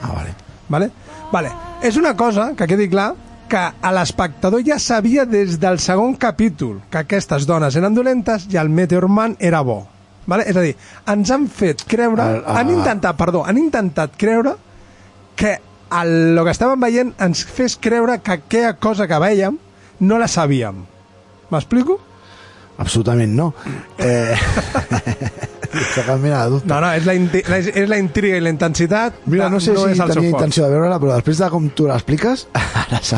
Speaker 4: Ah, vale.
Speaker 2: Vale? Vale. És una cosa, que quedi clar, que a l'espectador ja sabia des del segon capítol que aquestes dones eren dolentes i el Meteorman era bo. Vale? És a dir, ens han fet creure...
Speaker 4: El- ah.
Speaker 2: han intentat, perdó, han intentat creure que el, el que estàvem veient ens fes creure que aquella cosa que veiem no la sabíem. M'explico?
Speaker 4: Absolutament no. Eh... Sense cap mena de dubte.
Speaker 2: No, no, és la, la, és la intriga i la intensitat.
Speaker 4: Mira, no sé
Speaker 2: no
Speaker 4: si tenia intenció de veure-la, però després de com tu l'expliques... [laughs]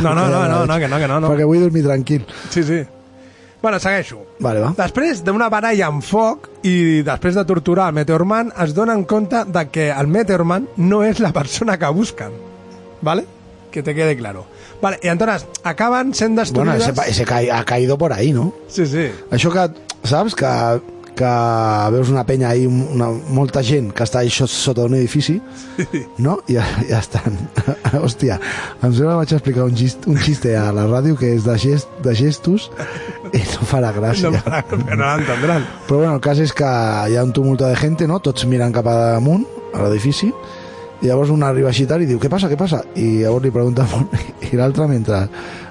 Speaker 2: No, no, no, no, no, que no, que no, no.
Speaker 4: Perquè vull dormir tranquil.
Speaker 2: Sí, sí. Bueno, segueixo.
Speaker 4: Vale, va.
Speaker 2: Després d'una baralla amb foc i després de torturar el Meteorman, es donen compte de que el Meteorman no és la persona que busquen. ¿Vale? Que te quede claro. Vale, y entonces acaban sent
Speaker 4: Bueno,
Speaker 2: destruïdes...
Speaker 4: ese, ese ca ha caído por ahí, no?
Speaker 2: Sí, sí.
Speaker 4: Això que, saps, que, que veus una penya ahí, una, molta gent que està això sota un edifici, no? I ja, ja estan. [laughs] Hòstia, em sembla que vaig explicar un, gist, un xiste a la ràdio que és de, gest, de gestos i no farà gràcia.
Speaker 2: No, però no l'entendran.
Speaker 4: Però bueno, el cas és que hi ha un tumulto de gent, no? Tots mirant cap amunt, a l'edifici, i llavors un arriba així tal i diu, què passa, què passa? I llavors li pregunta [laughs] i l'altre mentre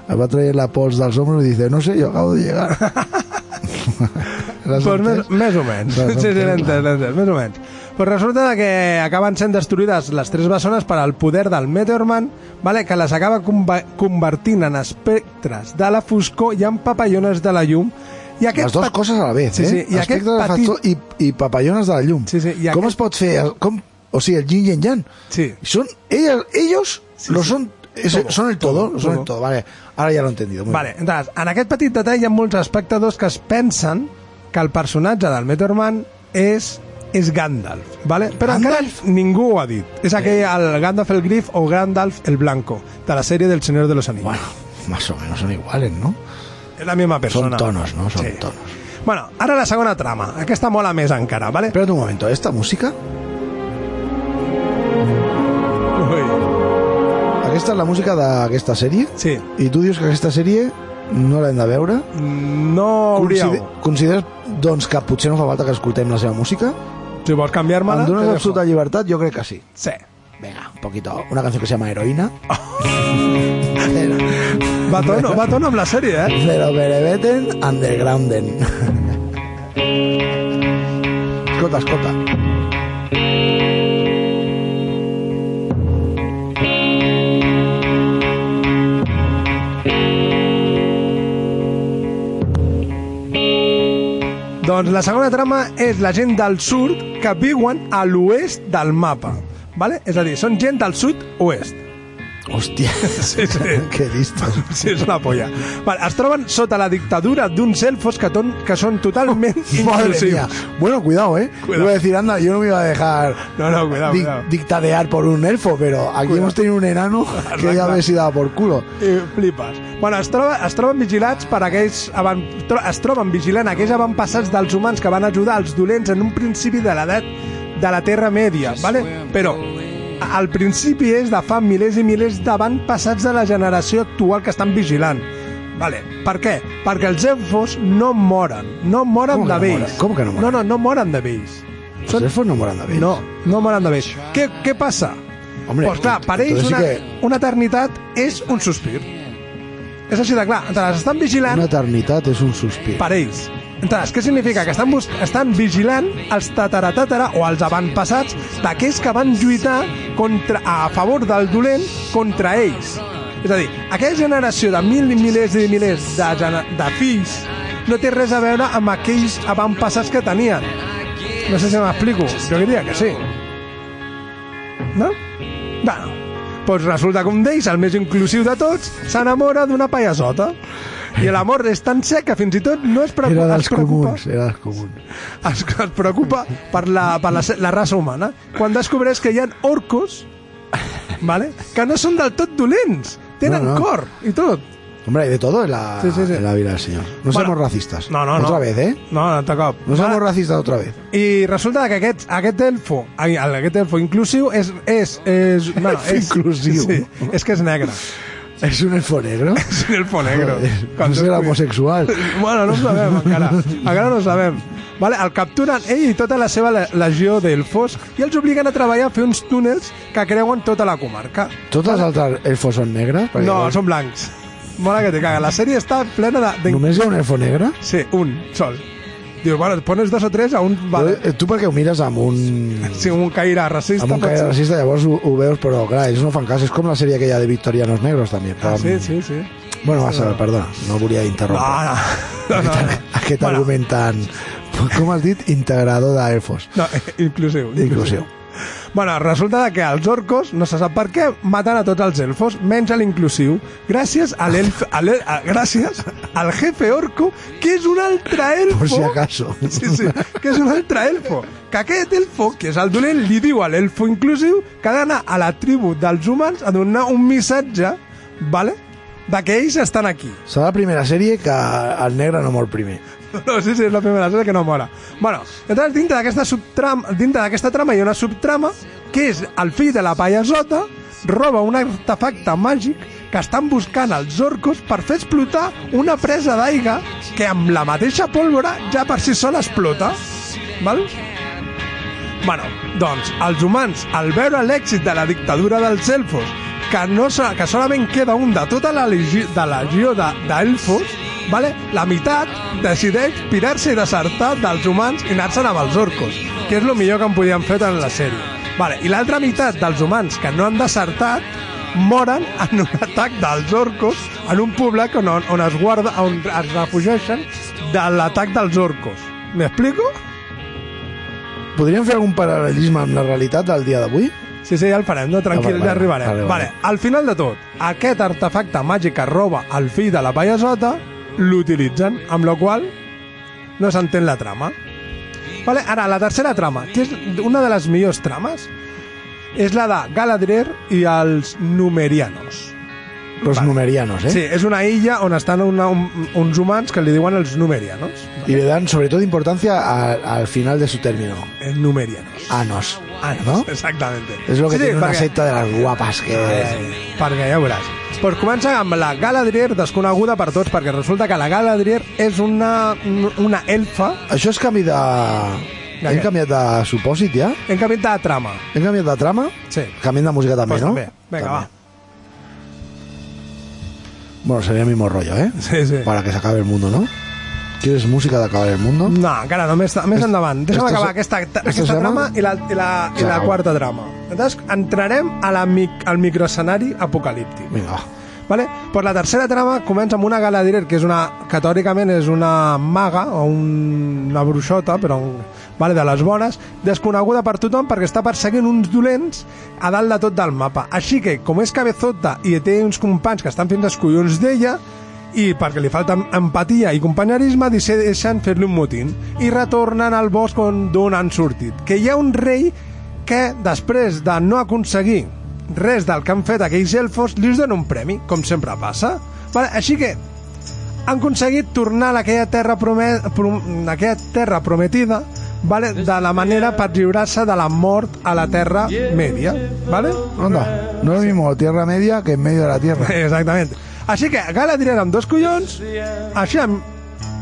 Speaker 4: es va traient la pols dels hombros i dice, no sé, yo acabo de llegar. [laughs]
Speaker 2: Pues més, més o menys. Sí, sí,
Speaker 4: entès,
Speaker 2: l'he entès, l'he entès, més o menys. Pues resulta que acaben sent destruïdes les tres bessones per al poder del Meteorman, vale? que les acaba convertint en espectres de la foscor i en papallones de la llum. I aquest
Speaker 4: Les dues coses a la vez,
Speaker 2: Sí,
Speaker 4: eh?
Speaker 2: sí, i aquest
Speaker 4: Aspecte de
Speaker 2: petit-
Speaker 4: factor i, i papallones de la llum.
Speaker 2: Sí, sí, i
Speaker 4: Com
Speaker 2: aquest-
Speaker 4: es pot fer? Com, o sigui, el yin y el yang.
Speaker 2: Sí.
Speaker 4: Son, ellos, ellos lo son, es-
Speaker 2: Todo,
Speaker 4: son el todo,
Speaker 2: todo,
Speaker 4: son el
Speaker 2: todo.
Speaker 4: Vale, ahora ya lo he entendido. muy
Speaker 2: Vale, entonces, en aquest petit detall hi ha molts espectadors que es pensen que el personatge del Meteorman és és Gandalf, vale? però encara ningú ho ha dit. És aquell el Gandalf el Grif o Gandalf el Blanco, de la sèrie del Senyor de los Anillos.
Speaker 4: Bueno, más o menos son iguales, ¿no?
Speaker 2: És la misma persona.
Speaker 4: Son tonos, ¿no? Son
Speaker 2: Sí.
Speaker 4: tonos.
Speaker 2: Bueno, ara la segona trama. Aquesta mola més encara, vale?
Speaker 4: Espérate un momento, ¿esta música? Aquesta és la música d'aquesta sèrie?
Speaker 2: Sí.
Speaker 4: I tu dius que aquesta sèrie no l'hem de veure?
Speaker 2: No hauríeu.
Speaker 4: Consider consideres, doncs, que potser no fa falta que escoltem la seva música?
Speaker 2: Si vols canviar-me-la...
Speaker 4: Em dones absoluta llibertat? Jo crec que sí.
Speaker 2: Sí.
Speaker 4: Venga, un poquito. Una canción que se llama Heroína. [laughs]
Speaker 2: Va tono, va tono amb la sèrie, eh?
Speaker 4: Pero Berebeten Undergrounden. [laughs] escolta, escolta.
Speaker 2: Doncs la segona trama és la gent del sud que viuen a l'oest del mapa. Vale? És a dir, són gent del sud-oest.
Speaker 4: Hòstia,
Speaker 2: Sí, [laughs] sí. [laughs]
Speaker 4: que listos.
Speaker 2: Sí, és una polla. Vale, es troben sota la dictadura d'uns elfos que, ton, que són totalment
Speaker 4: Madre
Speaker 2: inclusius.
Speaker 4: Bueno, cuidado, ¿eh?
Speaker 2: Cuidado.
Speaker 4: Iba a decir, anda, yo no me iba a dejar
Speaker 2: No, no, cuidado,
Speaker 4: dic-
Speaker 2: cuidado.
Speaker 4: dictadear por un elfo, pero aquí
Speaker 2: Cuidado.
Speaker 4: hemos tenido un enano [laughs] que ya
Speaker 2: Exacte.
Speaker 4: ves si daba por culo.
Speaker 2: I flipes. Bueno, es, troba, es troben vigilats per aquells... Avan, tro, es troben vigilant aquells avantpassats dels humans que van ajudar els dolents en un principi de l'edat de la Terra Mèdia, vale? però al principi és de fa milers i milers d'avantpassats de la generació actual que estan vigilant. Vale. Per què? Perquè els elfos no moren. No moren
Speaker 4: Com
Speaker 2: de
Speaker 4: no
Speaker 2: vells.
Speaker 4: moren? Com que no moren?
Speaker 2: No, no, no moren de vells.
Speaker 4: Els elfos no moran de vells.
Speaker 2: No, no moren de vells. Què, què passa?
Speaker 4: Hombre,
Speaker 2: pues clar, per ells una,
Speaker 4: que-
Speaker 2: una eternitat és un sospir. És així de clar. Entonces, estan vigilant
Speaker 4: Una eternitat és un sospir.
Speaker 2: per ells. Entonces, què significa? Que estan, estan vigilant els tataratatara o els avantpassats d'aquells que van lluitar contra, a favor del dolent contra ells. És a dir, aquella generació de mil i milers i milers de, de fills no té res a veure amb aquells avantpassats que tenien. No sé si m'explico. Jo diria que sí. No? Bueno, doncs resulta que un d'ells, el més inclusiu de tots, s'enamora d'una paiasota. I l'amor és tan sec que fins i tot no es preocupa,
Speaker 4: Era dels
Speaker 2: preocupa,
Speaker 4: comuns, era dels comuns.
Speaker 2: es, es preocupa per, la, per la, la raça humana quan descobreix que hi ha orcos vale? que no són del tot dolents tenen
Speaker 4: No, no.
Speaker 2: cor i tot
Speaker 4: Hombre, hay de todo en la,
Speaker 2: Sí, sí, sí.
Speaker 4: en la vida del Señor. No
Speaker 2: Bueno,
Speaker 4: somos racistas.
Speaker 2: no, no, no.
Speaker 4: Otra vez, ¿eh?
Speaker 2: no, no, de cop
Speaker 4: No somos racistas otra vez.
Speaker 2: i resulta que aquest, aquest elfo aquest elfo inclusiu és, és, és, bueno, [laughs] és
Speaker 4: Inclusiu.
Speaker 2: sí, és que és negre
Speaker 4: ¿Es un elfo negro? [laughs]
Speaker 2: és un elfo negro
Speaker 4: Joder, no será homosexual. [laughs]
Speaker 2: Bueno, no ho sabem encara. Encara no ho sabem. Vale, el capturen ell i tota la seva le- legió d'elfos i els obliguen a treballar a fer uns túnels que creuen tota la comarca.
Speaker 4: ¿Todos los otros elfos negras? Perquè
Speaker 2: No,
Speaker 4: llavors-
Speaker 2: són blancs. Mola que te caga. La sèrie està plena de... de...
Speaker 4: ¿Només hi ha un elfo negre?
Speaker 2: Sí, un, sol. Dius, bueno, pones dos o tres a un... Vale.
Speaker 4: Eh, Tu perquè ho mires amb un...
Speaker 2: Sí, un caire racista.
Speaker 4: amb un caire
Speaker 2: ser.
Speaker 4: racista, llavors ho, ho veus, però clar, ells no fan cas. És com la sèrie aquella de Victorianos Negros, també.
Speaker 2: Ah,
Speaker 4: amb-
Speaker 2: sí, sí, sí.
Speaker 4: Bueno, va saber, perdona, no volia interrompre.
Speaker 2: No, [laughs] no. no, no.
Speaker 4: Aquest
Speaker 2: Bueno.
Speaker 4: argument tan... Com has dit? Integrador d'elfos.
Speaker 2: No, inclusiu.
Speaker 4: Inclusiu.
Speaker 2: Bueno, resulta que els orcos, no se sap per què, maten a tots els elfos, menys a l'inclusiu, gràcies a l'elf... Gràcies al jefe orco, que és un altre elfo...
Speaker 4: Por si acaso.
Speaker 2: Sí, sí, que és un altre elfo. Que aquest elfo, que és el dolent, li diu a l'elfo inclusiu que ha d'anar a la tribu dels humans a donar un missatge, vale? de que ells estan aquí.
Speaker 4: Serà la primera sèrie que el negre no mor primer.
Speaker 2: No, sí, sí, és la primera sèrie que no mora. Bueno, entonces, dintre d'aquesta subtrama, dintre d'aquesta trama hi ha una subtrama que és el fill de la paiasota roba un artefacte màgic que estan buscant els orcos per fer explotar una presa d'aigua que amb la mateixa pólvora ja per si sola explota. Val? Bueno, doncs, els humans, al veure l'èxit de la dictadura dels elfos, que, no, que solament queda un de tota la legió, de legió de- d'elfos, vale? la meitat decideix pirar-se i desertar dels humans i anar-se'n amb els orcos, que és el millor que han podien fer en la sèrie. Vale, I l'altra meitat dels humans que no han desertat moren en un atac dels orcos en un poblat on, on es guarda, on es refugeixen de l'atac dels orcos. ¿M'explico?
Speaker 4: Podríem fer algun paral·lelisme amb la realitat del dia d'avui?
Speaker 2: Sí, sí, ja el farem, no? Tranquil,
Speaker 4: Ah, vale,
Speaker 2: ja
Speaker 4: vale,
Speaker 2: arribarem.
Speaker 4: vale,
Speaker 2: Vale,
Speaker 4: vale.
Speaker 2: al final de tot, aquest artefacte màgic que roba el fill de la paiasota l'utilitzen, amb la qual no s'entén la trama. Vale, ara, la tercera trama, que és una de les millors trames, és la de Galadriel i els Numerianos.
Speaker 4: Los
Speaker 2: Vale.
Speaker 4: numerianos, eh?
Speaker 2: Sí, és una illa on estan una, un, uns humans que li diuen els Numerianos.
Speaker 4: Y le dan sobre todo importancia a- al final de su término.
Speaker 2: Els Numerianos.
Speaker 4: Anos.
Speaker 2: Anos,
Speaker 4: ¿No?
Speaker 2: exactamente.
Speaker 4: Es lo que
Speaker 2: Sí, sí,
Speaker 4: tiene una
Speaker 2: perquè-
Speaker 4: secta de las guapas que...
Speaker 2: Eh, perquè ja ho veuràs. Pues comença amb la Galadriel, desconeguda per tots, perquè resulta que la Galadriel és una, una elfa...
Speaker 4: Això és canvi de... Hem canviat de supòsit, ja?
Speaker 2: Hem canviat de trama.
Speaker 4: Hem canviat de trama?
Speaker 2: Sí.
Speaker 4: Canviem de música també,
Speaker 2: Pues
Speaker 4: no?
Speaker 2: també. Vinga,
Speaker 4: També.
Speaker 2: va.
Speaker 4: Bueno, sería el mismo rollo, ¿eh?
Speaker 2: Sí, sí.
Speaker 4: Para que se acabe el mundo, ¿no? ¿Quieres música de acabar el mundo?
Speaker 2: No, encara no, més, més
Speaker 4: Es-
Speaker 2: endavant. Deixa'm acabar
Speaker 4: se-
Speaker 2: aquesta, aquesta trama i la, i la, i
Speaker 4: Se
Speaker 2: la quarta trama. Entonces, entrarem a la, mic- al microescenari apocalíptic.
Speaker 4: Vinga, va.
Speaker 2: Vale? Pues la tercera trama comença amb una Galadriel que és una, que teòricament és una maga o un, una bruixota però un, vale, de les bones desconeguda per tothom perquè està perseguint uns dolents a dalt de tot del mapa així que com és cabezota i té uns companys que estan fent els collons d'ella i perquè li falta empatia i companyerisme decideixen fer-li un motín i retornen al bosc on d'on han sortit que hi ha un rei que després de no aconseguir res del que han fet aquells elfos li us dona un premi, com sempre passa vale? així que han aconseguit tornar a aquella terra, prome prom aquella terra prometida vale? de la manera per lliurar-se de la mort a la Terra Media vale?
Speaker 4: Anda, no es lo mismo Tierra Media que en medio de la Tierra. [laughs]
Speaker 2: Exactament. Així que Galadriel amb dos collons, així amb,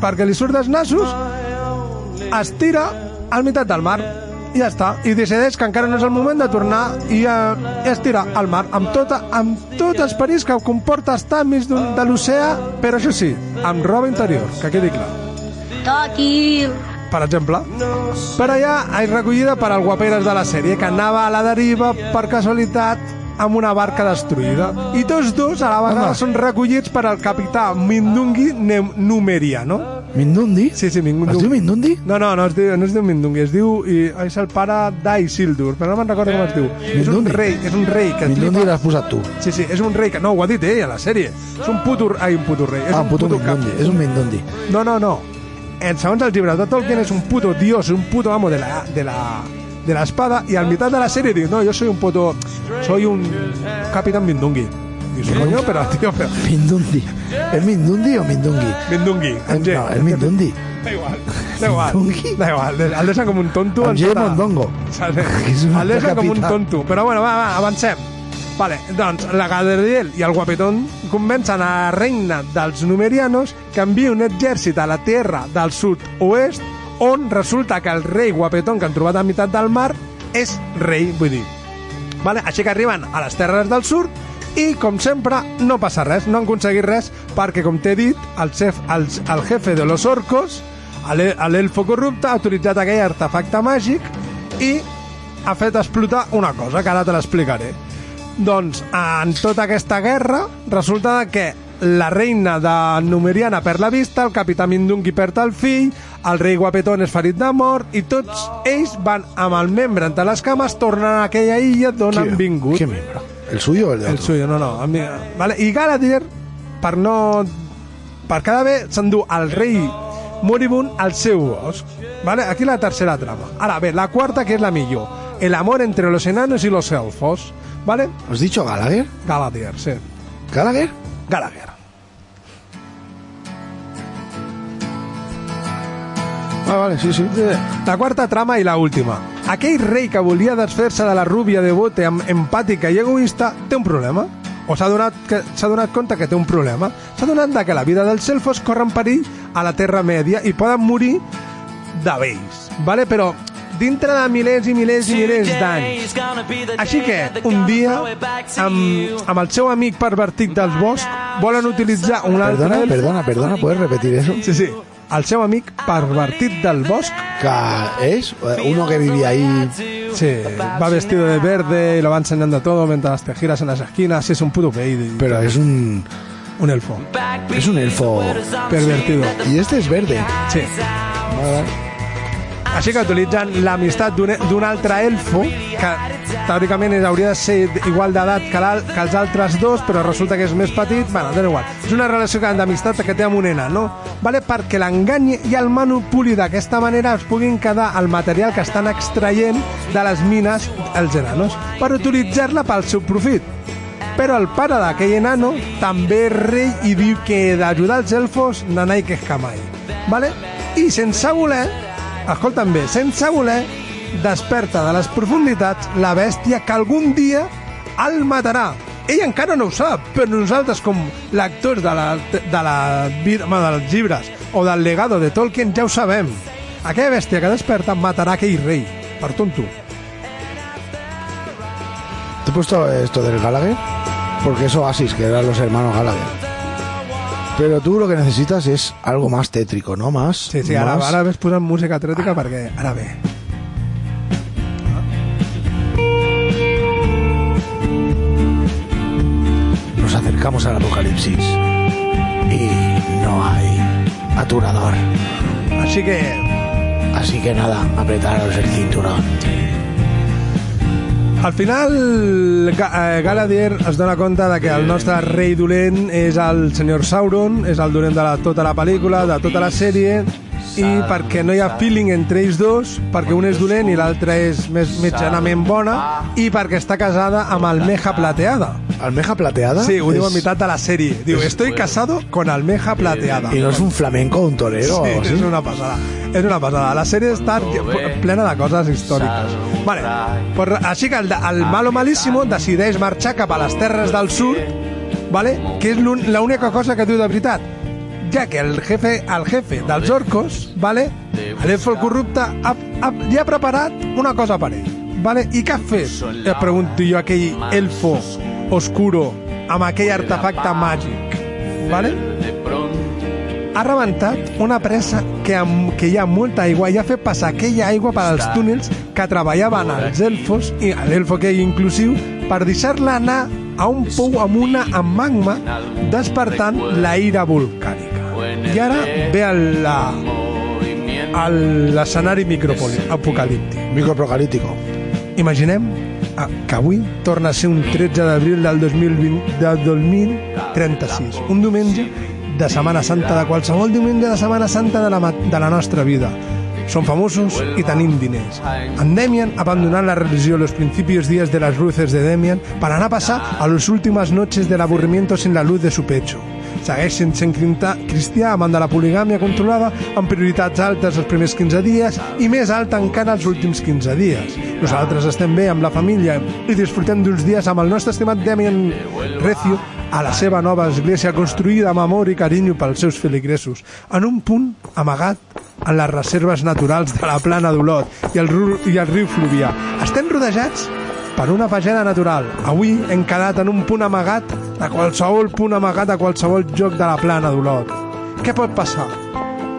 Speaker 2: perquè li surt dels nassos, es tira al meitat del mar i ja està, i decideix que encara no és el moment de tornar i, eh, i es tira al mar amb, tota, amb tots els perills que comporta estar enmig de l'oceà, però això sí, amb roba interior, que quedi clar.
Speaker 11: Toti.
Speaker 2: Per exemple, per allà és recollida per al guaperes de la sèrie, que anava a la deriva per casualitat amb una barca destruïda. I tots dos a la vegada
Speaker 4: Home.
Speaker 2: són recollits per al capità Mindungi Ne- Numeriano.
Speaker 4: ¿Mindundi?
Speaker 2: Sí, sí, Mindungi.
Speaker 4: ¿Es diu Mindundi?
Speaker 2: No, no, no es diu, no es diu Mindungi, es diu... I, és el pare d'Isildur, però no me'n recordo com es diu. És un
Speaker 4: Mindundi?
Speaker 2: rei, és un rei que...
Speaker 4: Mindundi l'has posat tu.
Speaker 2: Sí, sí, és un rei que... No, ho ha dit ell a la sèrie. És un puto... Ai, un puto rei. És
Speaker 4: Ah,
Speaker 2: un
Speaker 4: puto
Speaker 2: cap.
Speaker 4: Mindundi. És un Mindundi.
Speaker 2: No, no, no. En, segons els llibres de Tolkien és un puto dios, un puto amo de la, de la, de la espada y al mitad de la serie diu, no, yo soy un puto, soy un capitán Mindungi. Dius, coño, pero tío, pero...
Speaker 4: Mindundi. ¿Es Mindundi o Mindungi?
Speaker 2: Mindungi, G.
Speaker 4: No, es Mindundi.
Speaker 2: Da igual, da igual, da igual, el deixen com un tonto. En tota-
Speaker 4: Mondongo.
Speaker 2: El [laughs] deixen com un tonto. Però bueno, va, va, avancem. Vale, doncs la Galadriel i el guapetón convencen a la reina dels numerianos que envia un exèrcit a la terra del sud-oest on resulta que el rei guapetón que han trobat a meitat del mar és rei, vull dir. Vale? Així que arriben a les terres del sud i, com sempre, no passa res, no han aconseguit res, perquè, com t'he dit, el, chef, el, el jefe de los orcos, l'e- l'elfo corrupte, ha autoritzat aquell artefacte màgic i ha fet explotar una cosa, que ara te l'explicaré. Doncs, en tota aquesta guerra, resulta que la reina de Numeriana per la vista, el capità Mindungi perd el fill, el rei Guapetón és ferit de mort i tots ells van amb el membre entre les cames tornant a aquella illa d'on han vingut.
Speaker 4: ¿Qué miembro? ¿El suyo o el de
Speaker 2: El
Speaker 4: otro?
Speaker 2: suyo, no, no. mi- Vale. I Galadir, per no... Per cada bé s'endú el rei moribund al seu bosc. Vale? Aquí la tercera trama. Ara bé, la quarta, que és la millor. El amor entre los enanos y los elfos. ¿Vale?
Speaker 4: ¿Has dicho Gallagher?
Speaker 2: Galadir, sí.
Speaker 4: ¿Gallagher?
Speaker 2: Gallagher.
Speaker 4: Ah, vale, sí, sí.
Speaker 2: La quarta trama i la última. Aquell rei que volia desfer-se de la rúbia de bote amb empàtica i egoista té un problema. O s'ha donat, que- s'ha donat compte que té un problema. S'ha donat que la vida dels elfos corre en perill a la Terra Mèdia i poden morir de vells. Vale? Però dintre de milers i milers i milers d'anys. Així que, un dia, amb, amb el seu amic pervertit dels boscs, volen utilitzar un altre
Speaker 4: Perdona, perdona, perdona, ¿puedes repetir eso?
Speaker 2: Sí, sí. El seu amic pervertit del bosc
Speaker 4: Que es eh, uno que vivía ahí.
Speaker 2: Sí, va vestido de verde y lo va enseñando todo mientras te giras en las esquinas. Es un puto baby.
Speaker 4: Pero es un.
Speaker 2: Un elfo.
Speaker 4: Es un elfo.
Speaker 2: Pervertido.
Speaker 4: Y este es verde.
Speaker 2: Sí. Així que utilitzen l'amistat d'un altre elfo que teòricament hauria de ser igual d'edat que, que els altres dos, però resulta que és més petit. Bueno, dona igual. És una relació d'amistat que té amb un nena, no? Vale? Perquè l'enganyi i el manipuli d'aquesta manera es puguin quedar el material que estan extraient de les mines els enanos per utilitzar-la pel seu profit. Però el pare d'aquell enano també és rei i diu que d'ajudar els elfos nanai que escamai. Vale? I sense voler, escolta'm bé, sense voler, desperta de les profunditats la bèstia que algun dia el matarà. Ell encara no ho sap, però nosaltres com lectors de, la, de, la, home, dels llibres o del legado de Tolkien ja ho sabem. Aquella bèstia que desperta matarà aquell rei, per tonto.
Speaker 4: ¿Te he puesto esto del Gallagher? Porque es Oasis, que eran los hermanos Gallagher. Pero tú lo que necesitas es algo más tétrico, ¿no? Más.
Speaker 2: Sí, sí,
Speaker 4: más-
Speaker 2: ara ves posant música atlètica perquè ara ve.
Speaker 4: Nos acercamos al apocalipsis. Y no hay aturador.
Speaker 2: Així que
Speaker 4: Así que nada, apretaros el cinturón.
Speaker 2: Al final, Ga eh, Galadriel es dona compte de que el nostre rei dolent és el senyor Sauron, és el dolent de la, tota la pel·lícula, de tota la sèrie, i perquè no hi ha feeling entre ells dos, perquè un és dolent i l'altre és més mitjanament bona, i perquè està casada amb Almeja Plateada.
Speaker 4: ¿Almeja plateada?
Speaker 2: Sí, ho diu a meitat de la sèrie. Diu, estoy casado con Almeja Plateada.
Speaker 4: Y no es un flamenco, un torero
Speaker 2: Sí, és una passada. És una passada. La sèrie està plena de coses històriques. Vale. Pues, així que el, el malo malíssimo decideix marxar cap a les terres del sud, vale? que és l'única cosa que diu de veritat. Ja que el jefe, el jefe dels orcos, vale? l'elfo el corrupte, ha, ha, li ha preparat una cosa per ell. Vale? I què ha fet? Et pregunto jo aquell elfo oscuro amb aquell artefacte màgic. Vale? Ha rebentat una presa que, amb, que hi ha molta aigua i ha fet passar aquella aigua per als túnels que treballaven els elfos i l'elfo que hi inclusiu per deixar-la anar a un pou amb una amb magma despertant la ira volcànica. I ara ve la- el- l'escenari microapocalíptic.
Speaker 4: Microapocalíptico.
Speaker 2: Imaginem que avui torna a ser un 13 d'abril del 2020, del 2036, un diumenge de Setmana Santa, de qualsevol diumenge de Setmana Santa de la, de la nostra vida. Som famosos i tenim diners. En Demian abandonant la religió los principios días de las luces de Demian para anar a passar a las últimas noches del aburrimiento sin la luz de su pecho. Segueix sent sent cristià amant de la poligàmia controlada amb prioritats altes els primers 15 dies i més alta encara els últims 15 dies. Nosaltres estem bé amb la família i disfrutem d'uns dies amb el nostre estimat Demian Recio a la seva nova església construïda amb amor i carinyo pels seus feligresos, en un punt amagat en les reserves naturals de la plana d'Olot i, el, i el riu Fluvià. Estem rodejats per una pageda natural. Avui hem quedat en un punt amagat de qualsevol punt amagat a qualsevol lloc de la plana d'Olot. Què pot passar?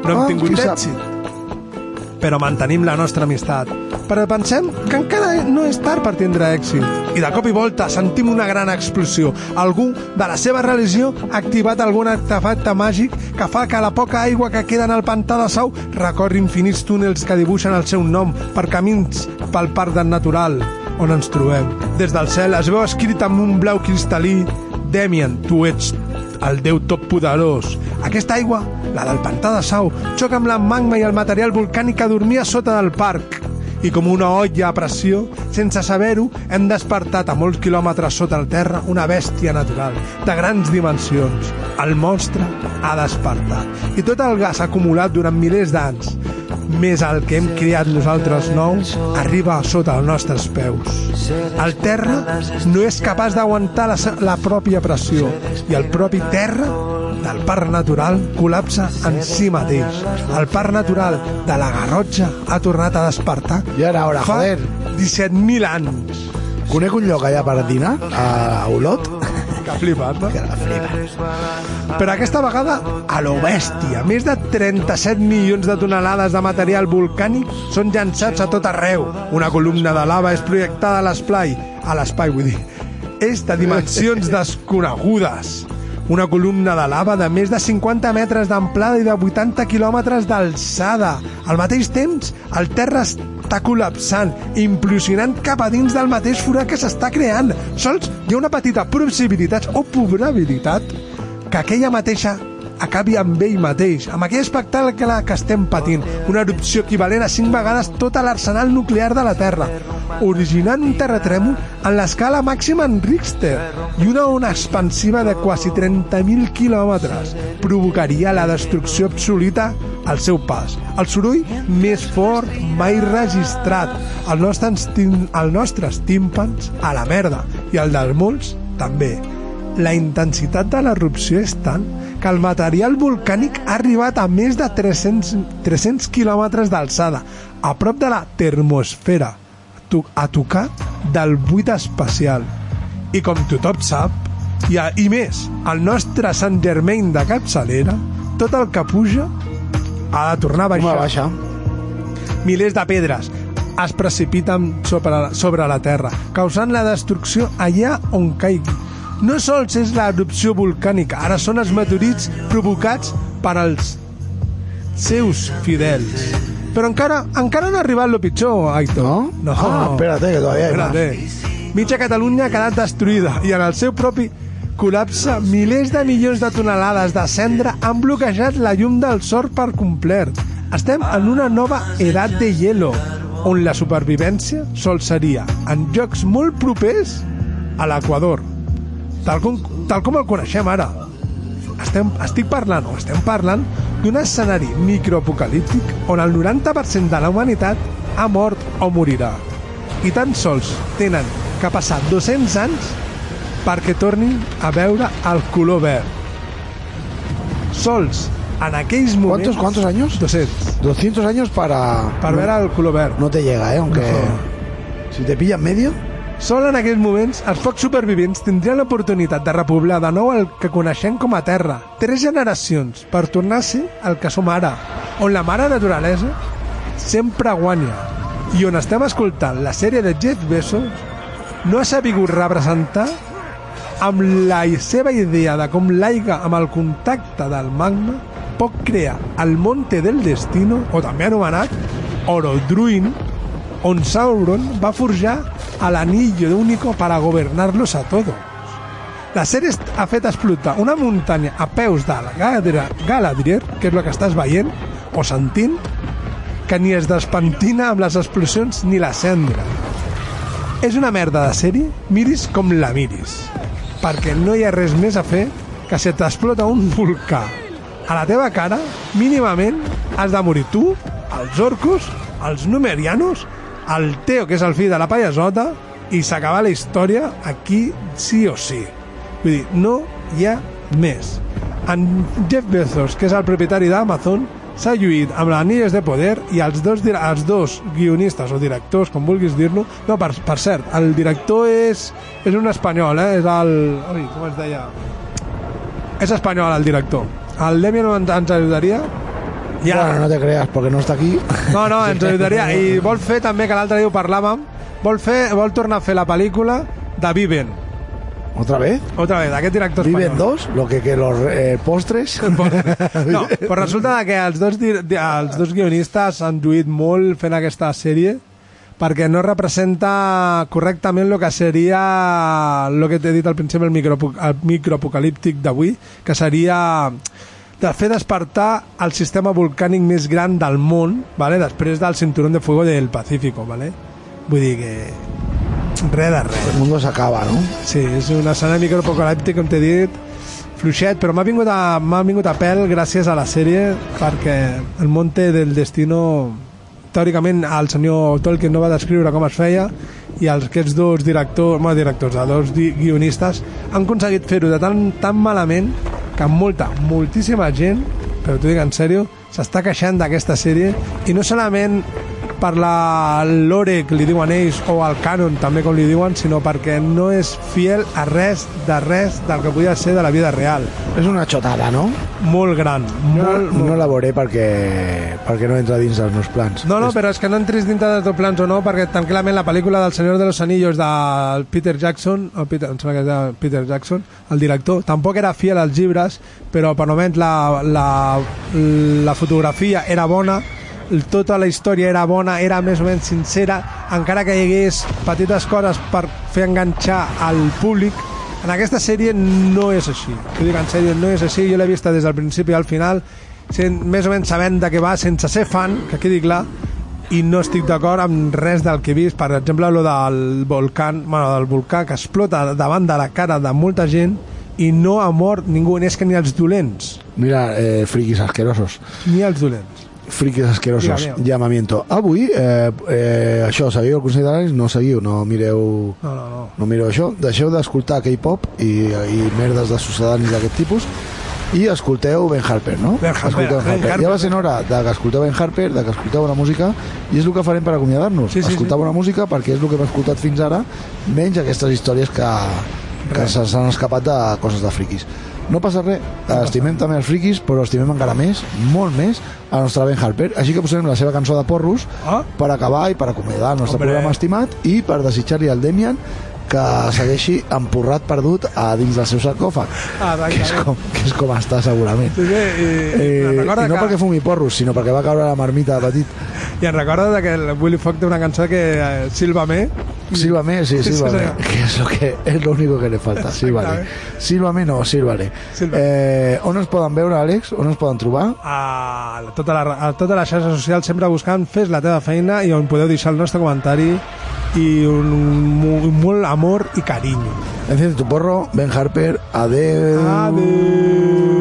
Speaker 2: No hem
Speaker 4: Ah,
Speaker 2: tingut èxit, però mantenim la nostra amistat. però pensem que encara no és tard per tindre èxit. I de cop i volta sentim una gran explosió. Algú de la seva religió ha activat algun artefacte màgic que fa que la poca aigua que queda en el pantà de Sau recorri infinits túnels que dibuixen el seu nom per camins pel parc del natural on ens trobem. Des del cel es veu escrit amb un blau cristal·lí Demian, tu ets el déu tot poderós. Aquesta aigua, la del pantà de Sau, xoca amb la magma i el material volcànic que dormia sota del parc. I com una olla a pressió, sense saber-ho, hem despertat a molts quilòmetres sota el terra una bèstia natural, de grans dimensions. El monstre ha despertat. I tot el gas acumulat durant milers d'anys, més el que hem creat nosaltres nous, arriba sota els nostres peus. El terra no és capaç d'aguantar la, la pròpia pressió i el propi terra del parc natural col·lapsa en si mateix. El parc natural de la Garrotxa ha tornat a despertar
Speaker 4: Ja era hora,
Speaker 2: fa
Speaker 4: joder.
Speaker 2: 17.000 anys.
Speaker 4: Conec un lloc allà per dinar, a Olot,
Speaker 2: Que flipat, no?
Speaker 4: que la flipa.
Speaker 2: Però aquesta vegada a lo bèstia. Més de 37 milions de tonelades de material volcànic són llançats a tot arreu. Una columna de lava és projectada a l'esplai, a l'espai, vull dir. És de dimensions desconegudes. Una columna de lava de més de 50 metres d'amplada i de 80 quilòmetres d'alçada. Al mateix temps, el terra està col·lapsant, implosionant cap a dins del mateix forat que s'està creant. Sols hi ha una petita possibilitat o probabilitat que aquella mateixa acabi amb ell mateix, amb aquell espectacle que estem patint, una erupció equivalent a 5 vegades tot l'arsenal nuclear de la Terra, originant un terratrèmol en l'escala màxima en Richter i una ona expansiva de quasi 30.000 quilòmetres provocaria la destrucció absoluta al seu pas. El soroll més fort mai registrat. El nostre, els nostres tímpans a la merda i el dels molts també. La intensitat de l'erupció és tant que el material volcànic ha arribat a més de 300, 300 quilòmetres d'alçada, a prop de la termosfera, a tocar del buit espacial. I com tothom sap, i, a, i més, el nostre Sant Germain de capçalera, tot el que puja ha de tornar a baixar.
Speaker 4: Home, baixa.
Speaker 2: Milers de pedres es precipiten sobre, sobre la Terra, causant la destrucció allà on caigui. No sols és l'erupció volcànica, ara són els meteorits provocats per als seus fidels. Però encara encara no ha arribat lo pitjor, Aitor.
Speaker 4: No?
Speaker 2: No.
Speaker 4: Ah, espérate, que todavía hay más.
Speaker 2: Espérate. Mitja Catalunya ha quedat destruïda i en el seu propi col·lapse milers de milions de tonelades de cendra han bloquejat la llum del sol per complet. Estem en una nova edat de hielo, on la supervivència sol seria en llocs molt propers a l'Equador, tal com, tal com el coneixem ara. Estem, estic parlant, o estem parlant, d'un escenari microapocalíptic on el 90% de la humanitat ha mort o morirà. I tan sols tenen que passar 200 anys perquè tornin a veure el color verd. Sols en aquells moments...
Speaker 4: ¿Cuántos, cuántos años?
Speaker 2: 200.
Speaker 4: 200 años para...
Speaker 2: Per veure el color verd.
Speaker 4: No te llega, ¿eh? Aunque... Si te pilla en medio...
Speaker 2: Sol en aquells moments, els pocs supervivents tindrien l'oportunitat de repoblar de nou el que coneixem com a Terra. Tres generacions per tornar a ser el que som ara, on la mare naturalesa sempre guanya i on estem escoltant la sèrie de Jeff Bezos no ha sabut representar amb la seva idea de com l'aigua amb el contacte del magma pot crear el Monte del Destino, o també anomenat Orodruin, on Sauron va forjar a l'anillo único para gobernarlos a todos. La sèrie est- ha fet explotar una muntanya a peus de la Galadriel, que és el que estàs veient o sentint, que ni es despentina amb les explosions ni la cendra. És una merda de sèrie, miris com la miris, perquè no hi ha res més a fer que si t'explota un volcà a la teva cara, mínimament has de morir tu, els orcos, els numerianos, el Teo, que és el fill de la payasota, i s'acaba la història aquí sí o sí. Vull dir, no hi ha més. En Jeff Bezos, que és el propietari d'Amazon, s'ha lluït amb l'Anilles de Poder i els dos, els dos guionistes o directors, com vulguis dir-lo... No, per, per cert, el director és, és un espanyol, eh? És el... Ui, com es deia? És espanyol, el director. El Demian ens ajudaria. Ja.
Speaker 4: Bueno, no te creas, perquè no està aquí.
Speaker 2: No, no, ens ajudaria. I vol fer també, que l'altre dia ho parlàvem, vol, fer, vol tornar a fer la pel·lícula de Viven.
Speaker 4: ¿Otra vez?
Speaker 2: Otra vez, aquest director
Speaker 4: ¿Viven
Speaker 2: espanyol.
Speaker 4: dos? Lo que, que los eh, postres. [laughs] [laughs]
Speaker 2: No, però resulta que els dos, els dos guionistes han lluït molt fent aquesta sèrie perquè no representa correctament el que seria el que t'he dit al principi, el, microapo- el microapocalíptic d'avui, que seria de fer despertar el sistema volcànic més gran del món, vale? després del cinturón de fuego del Pacífico. Vale? Vull dir que res de res.
Speaker 4: El mundo s'acaba, no?
Speaker 2: Sí, és una escena microapocalíptica, com t'he dit, fluixet, però m'ha vingut, a, m'ha vingut a pèl gràcies a la sèrie perquè el Monte del Destino teòricament el senyor Tolkien no va descriure com es feia i els, aquests dos directors, bueno, directors, dos guionistes han aconseguit fer-ho de tan, tan malament que molta, moltíssima gent però t'ho dic en sèrio, s'està queixant d'aquesta sèrie i no solament per la lore que li diuen ells o el canon també com li diuen sinó perquè no és fiel a res de res del que podia ser de la vida real
Speaker 4: És una xotada, no?
Speaker 2: molt gran
Speaker 4: No,
Speaker 2: molt, molt...
Speaker 4: no la veuré perquè, perquè no entra dins dels meus plans.
Speaker 2: No, no, però és que no entris dintre dels teus plans o no, perquè tranquil·lament la pel·lícula del Senyor de los Anillos de Peter Jackson, o Peter, em sembla que és Peter Jackson, el director, tampoc era fiel als llibres, però per almenys la, la, la fotografia era bona, tota la història era bona, era més o menys sincera, encara que hi hagués petites coses per fer enganxar al públic, en aquesta sèrie no és així. T'ho dic en sèrio, no és així. Jo l'he vista des del principi al final, sent, més o menys sabent de què va, sense ser fan, que quedi clar, i no estic d'acord amb res del que he vist. Per exemple, lo del volcà, bueno, del volcà que explota davant de la cara de molta gent i no ha mort ningú, és que ni els dolents.
Speaker 4: Mira, eh, friquis asquerosos.
Speaker 2: Ni els dolents.
Speaker 4: Friquis asquerosos.
Speaker 2: Diga.
Speaker 4: Llamamiento. Avui, eh, eh, això, seguiu el Consell d'Anàlis? No seguiu, no mireu...
Speaker 2: No, no, no.
Speaker 4: No mireu això. Deixeu d'escoltar K-pop i, i merdes de sucedanis d'aquest tipus i escolteu Ben Harper, no?
Speaker 2: Ben Harper,
Speaker 4: escolteu
Speaker 2: Ben Harper.
Speaker 4: Ja va sent hora de que escolteu Ben Harper, de que escolteu bona música i és el que farem per acomiadar-nos.
Speaker 2: Sí, sí,
Speaker 4: escoltar
Speaker 2: sí.
Speaker 4: bona música perquè és el que hem escoltat fins ara, menys aquestes històries que, que s'han escapat de coses de friquis. No passa res, estimem també els friquis, però estimem encara més, molt més, a nostre Ben Harper. Així que posarem la seva cançó de porros
Speaker 2: Ah.
Speaker 4: per acabar i per acomiadar el nostre
Speaker 2: Hombre.
Speaker 4: programa estimat i per desitjar-li al Demian que segueixi empurrat perdut a dins del seu sarcòfag
Speaker 2: Ah,
Speaker 4: que, és com, que és com està segurament.
Speaker 2: Sí, sí, i,
Speaker 4: eh, i no
Speaker 2: que...
Speaker 4: perquè fumi porros sinó perquè va caure la marmita de petit.
Speaker 2: I em recorda de que el Willy Fox té una cançó que eh, Sílvame
Speaker 4: Sílvame, sí,
Speaker 2: Sí, sí,
Speaker 4: sílvame
Speaker 2: senyor.
Speaker 4: que és lo, que, és lo único que le falta [laughs] sílvale, sílvame no, sílvale eh, on ens poden veure Àlex? on ens poden trobar?
Speaker 2: a tota la, a totes les xarxes socials sempre buscant fes la teva feina i on podeu deixar el nostre comentari i un, un, un molt amor i carinyo
Speaker 4: Enciende tu porro, Ben Harper, adeu.
Speaker 2: Adeu.